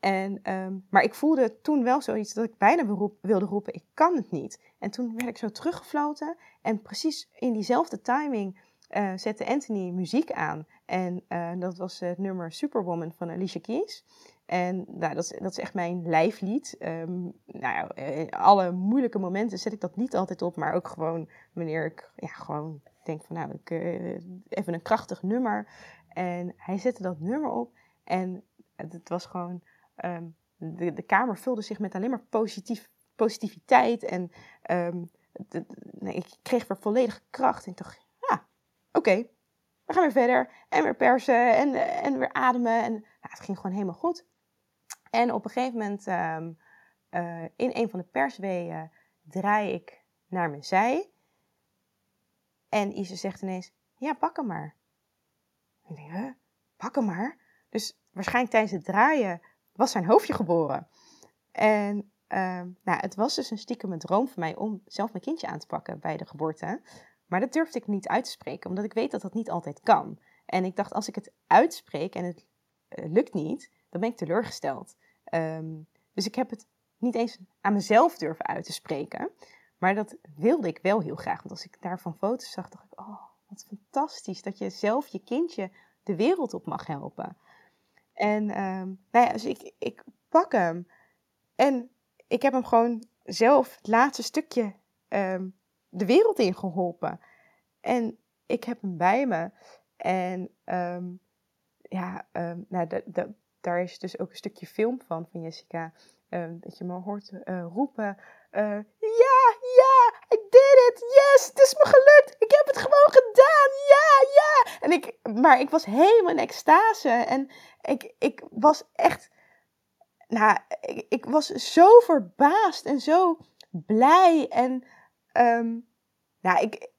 En, ehm, maar ik voelde toen wel zoiets dat ik bijna wilde roepen, ik kan het niet. En toen werd ik zo teruggefloten en precies in diezelfde timing uh, zette Anthony muziek aan. En uh, dat was het nummer Superwoman van Alicia Keys. En nou, dat, is, dat is echt mijn lijflied. Um, nou, in alle moeilijke momenten zet ik dat niet altijd op, maar ook gewoon wanneer ik ja, gewoon denk van nou, ik, uh, even een krachtig nummer. En hij zette dat nummer op en het was gewoon um, de, de kamer vulde zich met alleen maar positief, positiviteit. En de, nee, ik kreeg weer volledige kracht. En dacht, ja, oké, we gaan weer verder. En weer persen en, en weer ademen. En nou, het ging gewoon helemaal goed. En op een gegeven moment, um, uh, in een van de persweeën, draai ik naar mijn zij. En Ise zegt ineens, ja, pak hem maar. Ik denk, huh, pak hem maar? Dus waarschijnlijk tijdens het draaien was zijn hoofdje geboren. En uh, nou, het was dus een stiekem een droom voor mij om zelf mijn kindje aan te pakken bij de geboorte. Maar dat durfde ik niet uit te spreken, omdat ik weet dat dat niet altijd kan. En ik dacht, als ik het uitspreek en het uh, lukt niet, dan ben ik teleurgesteld. Um, dus ik heb het niet eens aan mezelf durven uit te spreken. Maar dat wilde ik wel heel graag. Want als ik daarvan foto's zag, dacht ik, oh, wat fantastisch dat je zelf je kindje de wereld op mag helpen. En um, nou ja, dus ik, ik pak hem. En ik heb hem gewoon zelf het laatste stukje um, de wereld in geholpen. En ik heb hem bij me. En um, ja, nou, de, de, daar is dus ook een stukje film van, van Jessica. dat je me hoort uh, roepen. Uh, ja, ja, I did it. Yes, het is me gelukt. Ik heb het gewoon gedaan. Ja, ja. En ik, maar ik was helemaal in extase. En ik, ik was echt, nou, ik, ik was zo verbaasd en zo blij. En, um, nou, ik,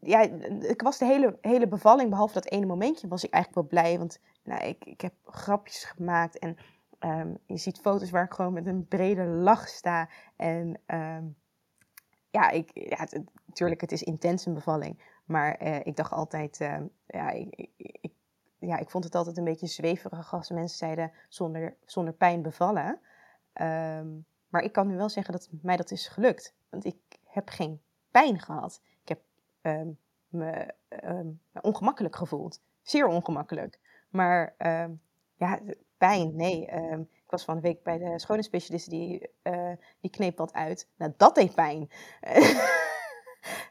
ja, ik was de hele, hele bevalling, behalve dat ene momentje, was ik eigenlijk wel blij. Want nou, ik, ik heb grapjes gemaakt en um, je ziet foto's waar ik gewoon met een brede lach sta. En um, ja, ik, ja natuurlijk, het is intens een bevalling. Maar uh, ik dacht altijd, uh, ja, ik, ik, ja, ik vond het altijd een beetje zweverig als mensen zeiden zonder, zonder pijn bevallen. Maar ik kan nu wel zeggen dat mij dat is gelukt. Want ik heb geen pijn gehad. Ik heb me ongemakkelijk gevoeld. Zeer ongemakkelijk. Maar ja, pijn, nee. ik was van een week bij de schone specialist, die, uh, die kneep wat uit. Nou, dat deed pijn.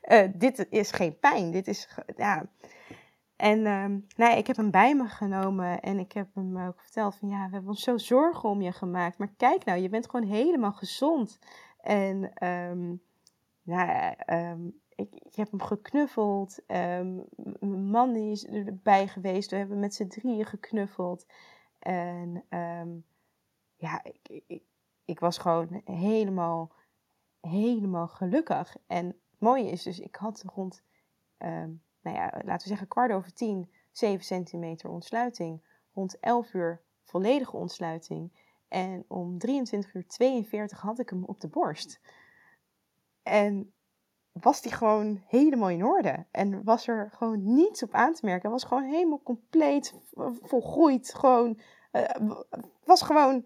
uh, [laughs] dit is geen pijn. Dit is, ja... En um, ik heb hem bij me genomen en ik heb hem ook verteld van ja, we hebben ons zo zorgen om je gemaakt. Maar kijk nou, je bent gewoon helemaal gezond. En um, nou, um, ik, ik, heb hem geknuffeld. mijn man is erbij geweest. We hebben met z'n drieën geknuffeld. En ja, ik, ik, ik, was gewoon helemaal, helemaal gelukkig. En het mooie is dus, ik had rond nou ja, laten we zeggen kwart over tien, 7 centimeter ontsluiting. Rond 11 uur volledige ontsluiting. En om 23 uur 42 had ik hem op de borst. En was die gewoon helemaal in orde. En was er gewoon niets op aan te merken. Was gewoon helemaal compleet volgroeid. Gewoon, uh, was gewoon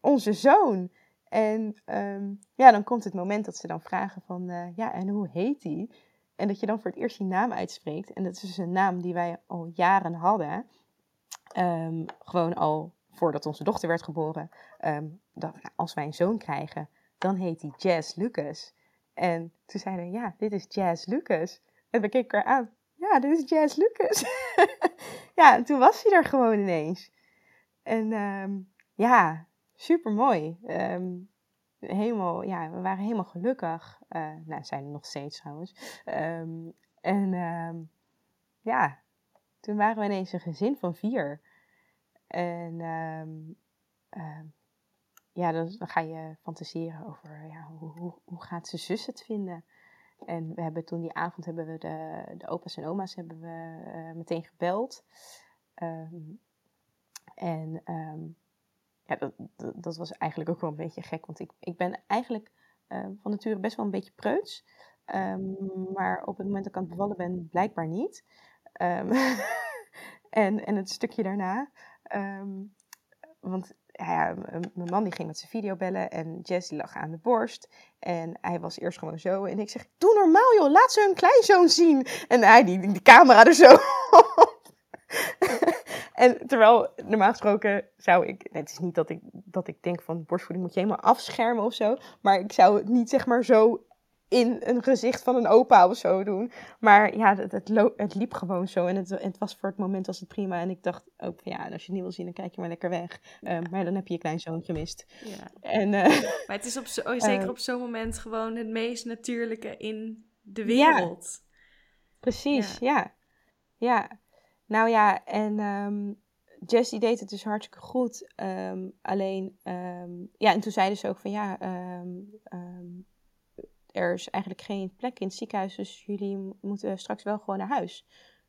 onze zoon. En um, ja, dan komt het moment dat ze dan vragen van, uh, ja, en hoe heet hij? En dat je dan voor het eerst die naam uitspreekt. En dat is dus een naam die wij al jaren hadden. Um, gewoon al voordat onze dochter werd geboren. Um, dat, nou, als wij een zoon krijgen, dan heet hij Jazz Lucas. En toen zeiden ja, dit is Jazz Lucas. En we keken aan. Ja, dit is Jazz Lucas. [laughs] ja, en toen was hij er gewoon ineens. En um, ja, super mooi helemaal, ja, we waren helemaal gelukkig. Uh, nou, zijn er nog steeds trouwens. Um, en ja, toen waren we ineens een gezin van vier. En ja, dan, ga je fantaseren over ja, hoe, hoe, hoe, gaat zijn zus het vinden. En we hebben toen die avond hebben we de, de opa's en oma's hebben we uh, meteen gebeld. en ja, dat, dat, was eigenlijk ook wel een beetje gek. Want ik, ik ben eigenlijk van nature best wel een beetje preuts. Ehm, maar op het moment dat ik aan het bevallen ben, blijkbaar niet. [laughs] En, en het stukje daarna. Want ja, mijn man die ging met zijn video bellen en Jess lag aan de borst. En hij was eerst gewoon zo. En ik zeg, doe normaal joh, laat ze hun kleinzoon zien. En hij die, die camera er zo [laughs] En terwijl, normaal gesproken zou ik... Het is niet dat ik, dat ik denk van borstvoeding moet je helemaal afschermen of zo. Maar ik zou het niet zeg maar zo in een gezicht van een opa of zo doen. Maar ja, het, het, het liep gewoon zo. En het, het, was voor het moment was het prima. En ik dacht ook van ja, als je het niet wil zien, dan kijk je maar lekker weg. Ehm, maar dan heb je je kleinzoon gemist. Ja. En, uh, maar het is op zo, oh, [laughs] zeker uh, op zo'n moment gewoon het meest natuurlijke in de wereld. Ja, precies, ja. ja. Nou ja, en um, Jessie deed het dus hartstikke goed. Um, alleen, ja, en toen zeiden ze ook van ja, er is eigenlijk geen plek in het ziekenhuis, dus jullie moeten straks wel gewoon naar huis.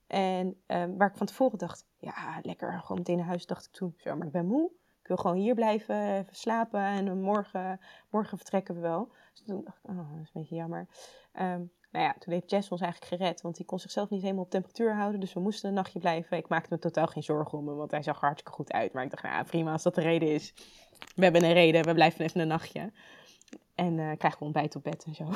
En um, waar ik van tevoren dacht, ja, lekker, gewoon meteen naar huis, dacht ik toen, zo, maar ik ben moe. Ik wil gewoon hier blijven, even slapen en morgen, morgen vertrekken we wel. Dus toen dacht ik, oh, dat is een beetje jammer. Um, nou ja, toen heeft Jess ons eigenlijk gered, want die kon zichzelf niet helemaal op temperatuur houden. Dus we moesten een nachtje blijven. Ik maakte me totaal geen zorgen om hem, want hij zag er hartstikke goed uit. Maar ik dacht, nou prima, als dat de reden is. We hebben een reden, we blijven even een nachtje. En uh, krijgen we ontbijt op bed en zo. [laughs]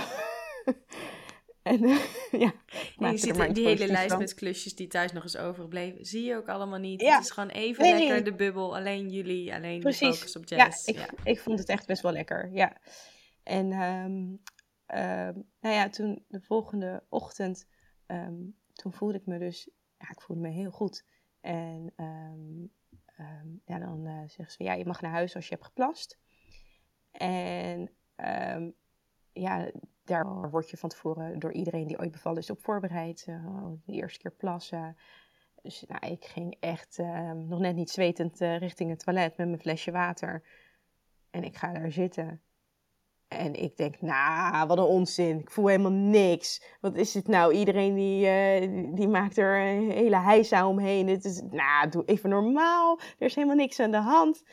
en uh, [laughs] ja, je ziet die hele lijst met klusjes die thuis nog eens overbleven. Zie je ook allemaal niet. Ja. Het is gewoon even lekker de bubbel. Alleen jullie, alleen Precies. de focus op jazz. Ja ik, ja. ik vond het echt best wel lekker. Ja. En um, nou ja, toen de volgende ochtend, um, toen voelde ik me dus, ja, ik voelde me heel goed. En ja, dan uh, zeggen ze, ja, je mag naar huis als je hebt geplast. En um, ja, daar word je van tevoren door iedereen die ooit bevallen is op voorbereid. Uh, de eerste keer plassen. Dus nou, ik ging echt um, nog net niet zwetend uh, richting het toilet met mijn flesje water. En ik ga daar zitten. En ik denk, nou, wat een onzin. Ik voel helemaal niks. Wat is het nou? Iedereen die, uh, die maakt er een hele heisa omheen. Het is, nou, doe even normaal. Er is helemaal niks aan de hand.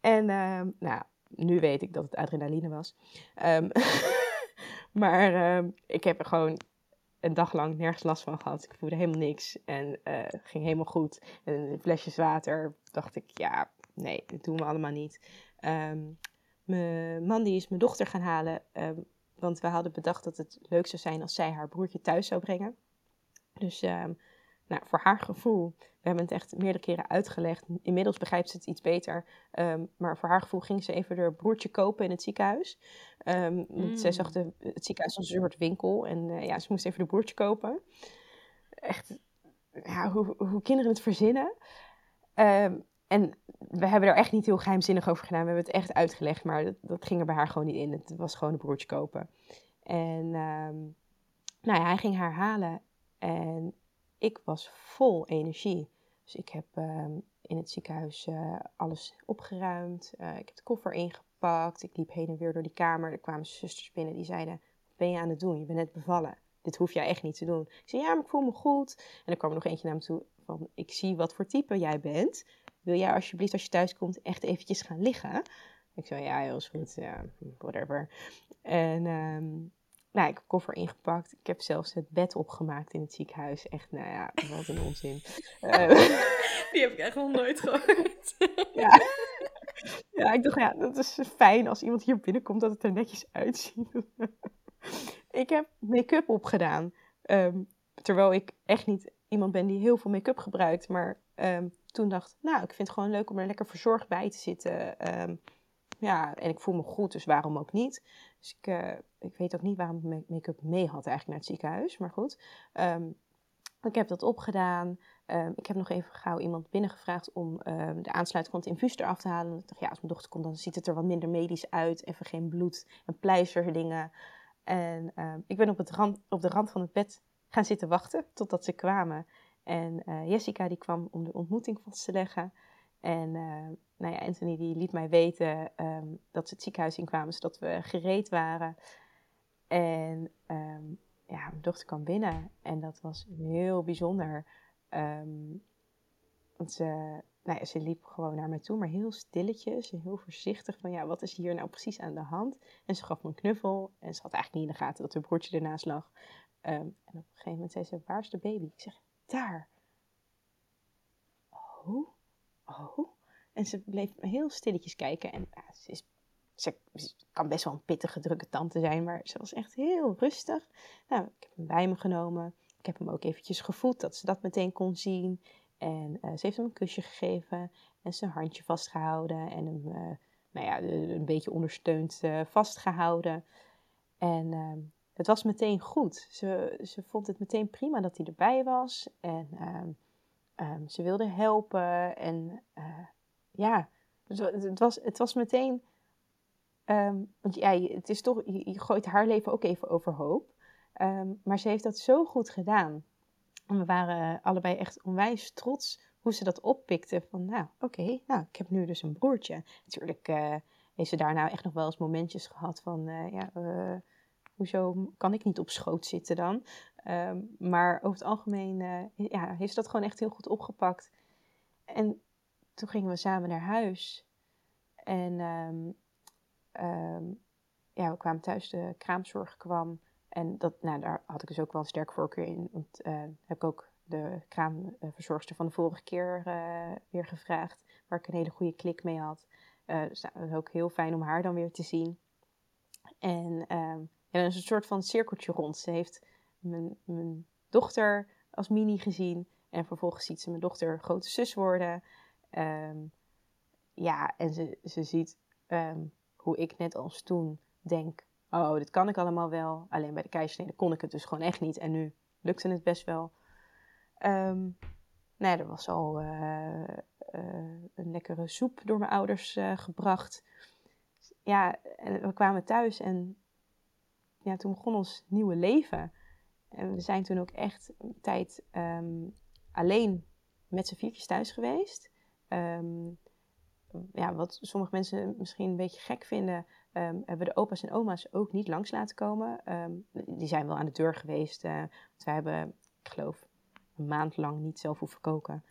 En, uh, nou, nu weet ik dat het adrenaline was. Um, [laughs] maar um, ik heb er gewoon een dag lang nergens last van gehad. Ik voelde helemaal niks en uh, ging helemaal goed. En flesjes water dacht ik, ja, nee, dat doen we allemaal niet. Um, mijn man die is mijn dochter gaan halen, want we hadden bedacht dat het leuk zou zijn als zij haar broertje thuis zou brengen. Dus nou, voor haar gevoel, we hebben het echt meerdere keren uitgelegd. Inmiddels begrijpt ze het iets beter. Ehm, maar voor haar gevoel ging ze even haar broertje kopen in het ziekenhuis. Um, mm. Zij zag de, het ziekenhuis als een soort winkel. En uh, ja, ze moest even de broertje kopen. Echt, ja, hoe, hoe kinderen het verzinnen. Um, en we hebben er echt niet heel geheimzinnig over gedaan. We hebben het echt uitgelegd, maar dat, dat ging er bij haar gewoon niet in. Het was gewoon een broertje kopen. En nou ja, hij ging haar halen. En ik was vol energie. Dus ik heb ehm, in het ziekenhuis uh, alles opgeruimd. Uh, ik heb de koffer ingepakt. Ik liep heen en weer door die kamer. Er kwamen zusters binnen die zeiden: Wat ben je aan het doen? Je bent net bevallen. Dit hoef jij echt niet te doen. Ik zei: Ja, maar ik voel me goed. En er kwam er nog eentje naar me toe van: Ik zie wat voor type jij bent. Wil jij alsjeblieft als je thuis komt echt eventjes gaan liggen? Ik zei: Ja, heel goed. Ja, whatever. En um, nou, ik heb koffer ingepakt. Ik heb zelfs het bed opgemaakt in het ziekenhuis. Echt, nou ja, wat een onzin. Uh, [laughs] [laughs] Die heb ik echt nog nooit [laughs] gehoord. ja. ja, ik dacht, ja, dat is fijn als iemand hier binnenkomt dat het er netjes uitziet. ik heb make-up opgedaan. Um, terwijl ik echt niet iemand ben die heel veel make-up gebruikt. Maar um, toen dacht nou, ik vind het gewoon leuk om er lekker verzorgd bij te zitten. Um, ja, en ik voel me goed, dus waarom ook niet? Dus ik, uh, ik weet ook niet waarom ik make-up mee had eigenlijk naar het ziekenhuis, maar goed. Um, ik heb dat opgedaan. Um, ik heb nog even gauw iemand binnengevraagd om um, de aansluiting van het infuus eraf te halen. Ik dacht, ja, als mijn dochter komt, dan ziet het er wat minder medisch uit. Even geen bloed en pleisterdingen. En ik ben op, het rand, op de rand van het bed gaan zitten wachten totdat ze kwamen. En uh, Jessica die kwam om de ontmoeting vast te leggen. En nou ja, Anthony die liet mij weten um, dat ze het ziekenhuis inkwamen, zodat we gereed waren. En um, ja, mijn dochter kwam binnen en dat was heel bijzonder. Um, want ze, nou ja, ze liep gewoon naar mij toe, maar heel stilletjes en heel voorzichtig van ja, wat is hier nou precies aan de hand? En ze gaf me een knuffel en ze had eigenlijk niet in de gaten dat hun broertje ernaast lag. Ehm, en op een gegeven moment zei ze, waar is de baby? Ik zeg, daar. Oh, oh. En ze bleef heel stilletjes kijken en ja, ze, is, ze, kan best wel een pittige, drukke tante zijn, maar ze was echt heel rustig. Nou, ik heb hem bij me genomen. Ik heb hem ook eventjes gevoed, dat ze dat meteen kon zien. En uh, ze heeft hem een kusje gegeven en zijn handje vastgehouden en hem uh, nou ja, een beetje ondersteund uh, vastgehouden. En ehm, het was meteen goed. Ze, ze vond het meteen prima dat hij erbij was. En um, um, ze wilde helpen. En ja, het, was, het was meteen. want ja, het is toch, je, gooit haar leven ook even overhoop. maar ze heeft dat zo goed gedaan. En we waren allebei echt onwijs trots hoe ze dat oppikte. Van nou, oké, nou, ik heb nu dus een broertje. Natuurlijk uh, heeft ze daarna echt nog wel eens momentjes gehad van, uh, ja, uh, hoezo kan ik niet op schoot zitten dan? Um, maar over het algemeen ja, heeft ze dat gewoon echt heel goed opgepakt. En toen gingen we samen naar huis. En um, um, ja, we kwamen thuis, de kraamzorg kwam. En dat, nou, daar had ik dus ook wel een sterk voorkeur in. Want uh, heb ik ook de kraamverzorgster van de vorige keer uh, weer gevraagd. Waar ik een hele goede klik mee had. Uh, dus nou, ook heel fijn om haar dan weer te zien. En ehm, ja, is een soort van cirkeltje rond. Ze heeft mijn, mijn dochter als mini gezien. En vervolgens ziet ze mijn dochter grote zus worden. Um, ja, en ze, ze ziet um, hoe ik net als toen denk oh, dit kan ik allemaal wel. Alleen bij de keizersnede kon ik het dus gewoon echt niet. En nu lukte het best wel. Um, nou er was al uh, uh, een lekkere soep door mijn ouders uh, gebracht. Ja, en we kwamen thuis en ja, toen begon ons nieuwe leven. En we zijn toen ook echt een tijd alleen met z'n viertjes thuis geweest. Um, ja, wat sommige mensen misschien een beetje gek vinden, um, hebben de opa's en oma's ook niet langs laten komen. Um, die zijn wel aan de deur geweest. Uh, want wij hebben, ik geloof, een maand lang niet zelf hoeven koken.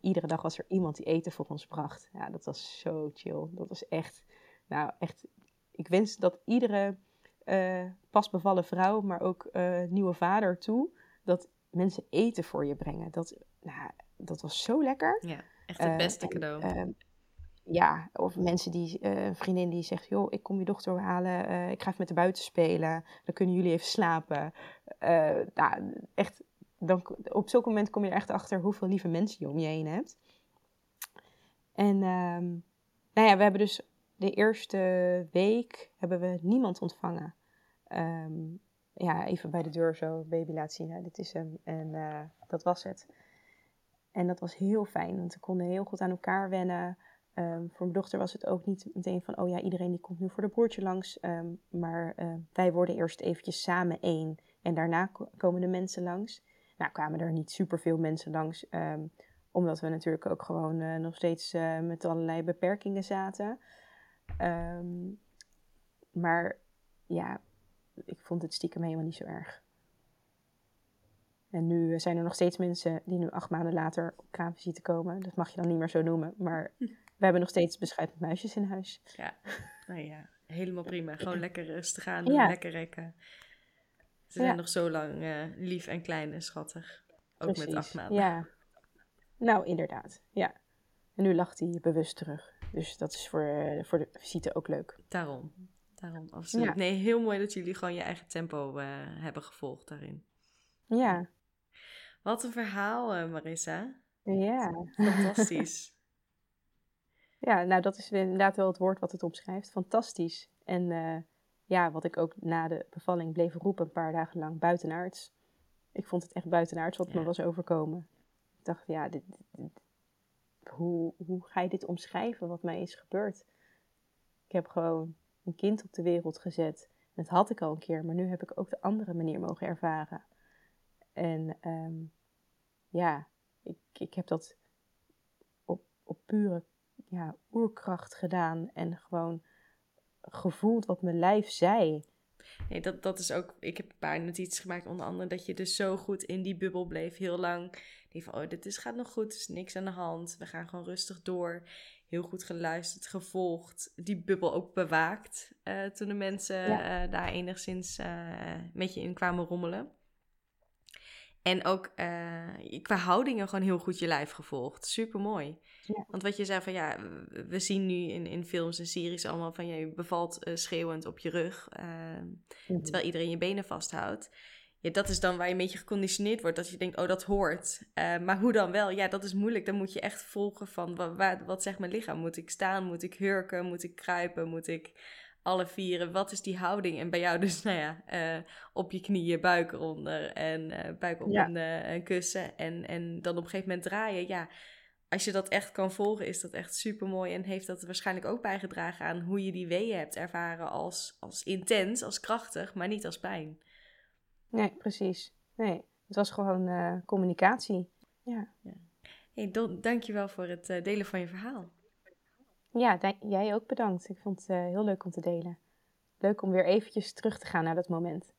Iedere dag was er iemand die eten voor ons bracht. Ja, dat was zo chill. Dat was echt, nou echt, ik wens dat iedere uh, pas bevallen vrouw, maar ook uh, nieuwe vader toe, dat mensen eten voor je brengen. Dat, nou, dat was zo lekker. Ja, echt het beste uh, cadeau. En, ja, of mensen die, uh, een vriendin die zegt, joh, ik kom je dochter halen, ik ga even met de buiten spelen, dan kunnen jullie even slapen. Nou, echt, dan, op zulk moment kom je er echt achter hoeveel lieve mensen je om je heen hebt. En um, nou ja, we hebben dus de eerste week hebben we niemand ontvangen. Um, ja, even bij de deur zo, baby laat zien, hè, dit is hem. En dat was het. En dat was heel fijn, want we konden heel goed aan elkaar wennen. Um, voor mijn dochter was het ook niet meteen van, oh ja, iedereen die komt nu voor de broertje langs. Um, maar uh, wij worden eerst eventjes samen één en daarna komen de mensen langs. Nou kwamen er niet superveel mensen langs, omdat we natuurlijk ook gewoon uh, nog steeds uh, met allerlei beperkingen zaten. maar ja, ik vond het stiekem helemaal niet zo erg. En nu zijn er nog steeds mensen die nu acht maanden later op kraamvisite komen. Dat mag je dan niet meer zo noemen, maar... We hebben nog steeds beschuit muisjes in huis. Ja, nou ja, helemaal prima. Gewoon lekker rustig aan ja. lekker rekken. Ze zijn ja. nog zo lang uh, lief en klein en schattig. Ook Precies. met acht maanden. Ja, nou inderdaad, ja. En nu lacht hij bewust terug. Dus dat is voor, uh, voor de visite ook leuk. Daarom, daarom, absoluut. Ja. Nee, heel mooi dat jullie gewoon je eigen tempo uh, hebben gevolgd daarin. Ja. Wat een verhaal, Marissa. Ja. Fantastisch. [laughs] Ja, nou dat is inderdaad wel het woord wat het omschrijft. Fantastisch. En uh, ja, wat ik ook na de bevalling bleef roepen een paar dagen lang, buitenaards. Ik vond het echt buitenaards wat ja. me was overkomen. Ik dacht, ja, dit, dit, hoe, hoe ga je dit omschrijven wat mij is gebeurd? Ik heb gewoon een kind op de wereld gezet. Dat had ik al een keer, maar nu heb ik ook de andere manier mogen ervaren. En um, ja, ik, ik heb dat op, op pure ja, oerkracht gedaan en gewoon gevoeld wat mijn lijf zei. Nee, dat, dat is ook. Ik heb een paar notities gemaakt, onder andere dat je dus zo goed in die bubbel bleef, heel lang. Die van, oh, dit is, gaat nog goed, er is niks aan de hand. We gaan gewoon rustig door. Heel goed geluisterd, gevolgd. Die bubbel ook bewaakt uh, toen de mensen uh, daar enigszins uh, met je in kwamen rommelen. En ook uh, qua houdingen gewoon heel goed je lijf gevolgd. Super mooi. Ja. Want wat je zei van ja, we zien nu in, in films en series allemaal van ja, je bevalt uh, schreeuwend op je rug. Uh, mm -hmm. Terwijl iedereen je benen vasthoudt. Ja, dat is dan waar je een beetje geconditioneerd wordt. Dat je denkt, oh dat hoort. maar hoe dan wel? Ja, dat is moeilijk. Dan moet je echt volgen van wat, wat, wat zegt mijn lichaam? Moet ik staan? Moet ik hurken? Moet ik kruipen? Moet ik alle vieren. Wat is die houding? En bij jou dus, [laughs] nou ja, uh, op je knieën, buik eronder en uh, buik op ja. een, uh, een, kussen. En, en dan op een gegeven moment draaien. Ja, als je dat echt kan volgen, is dat echt super mooi. En heeft dat waarschijnlijk ook bijgedragen aan hoe je die weeën hebt ervaren als, als intens, als krachtig, maar niet als pijn. Nee, precies. Nee, het was gewoon communicatie. Ja. ja. Hey, Don, dankjewel voor het delen van je verhaal. Ja, jij ook bedankt. Ik vond het uh, heel leuk om te delen. Leuk om weer eventjes terug te gaan naar dat moment.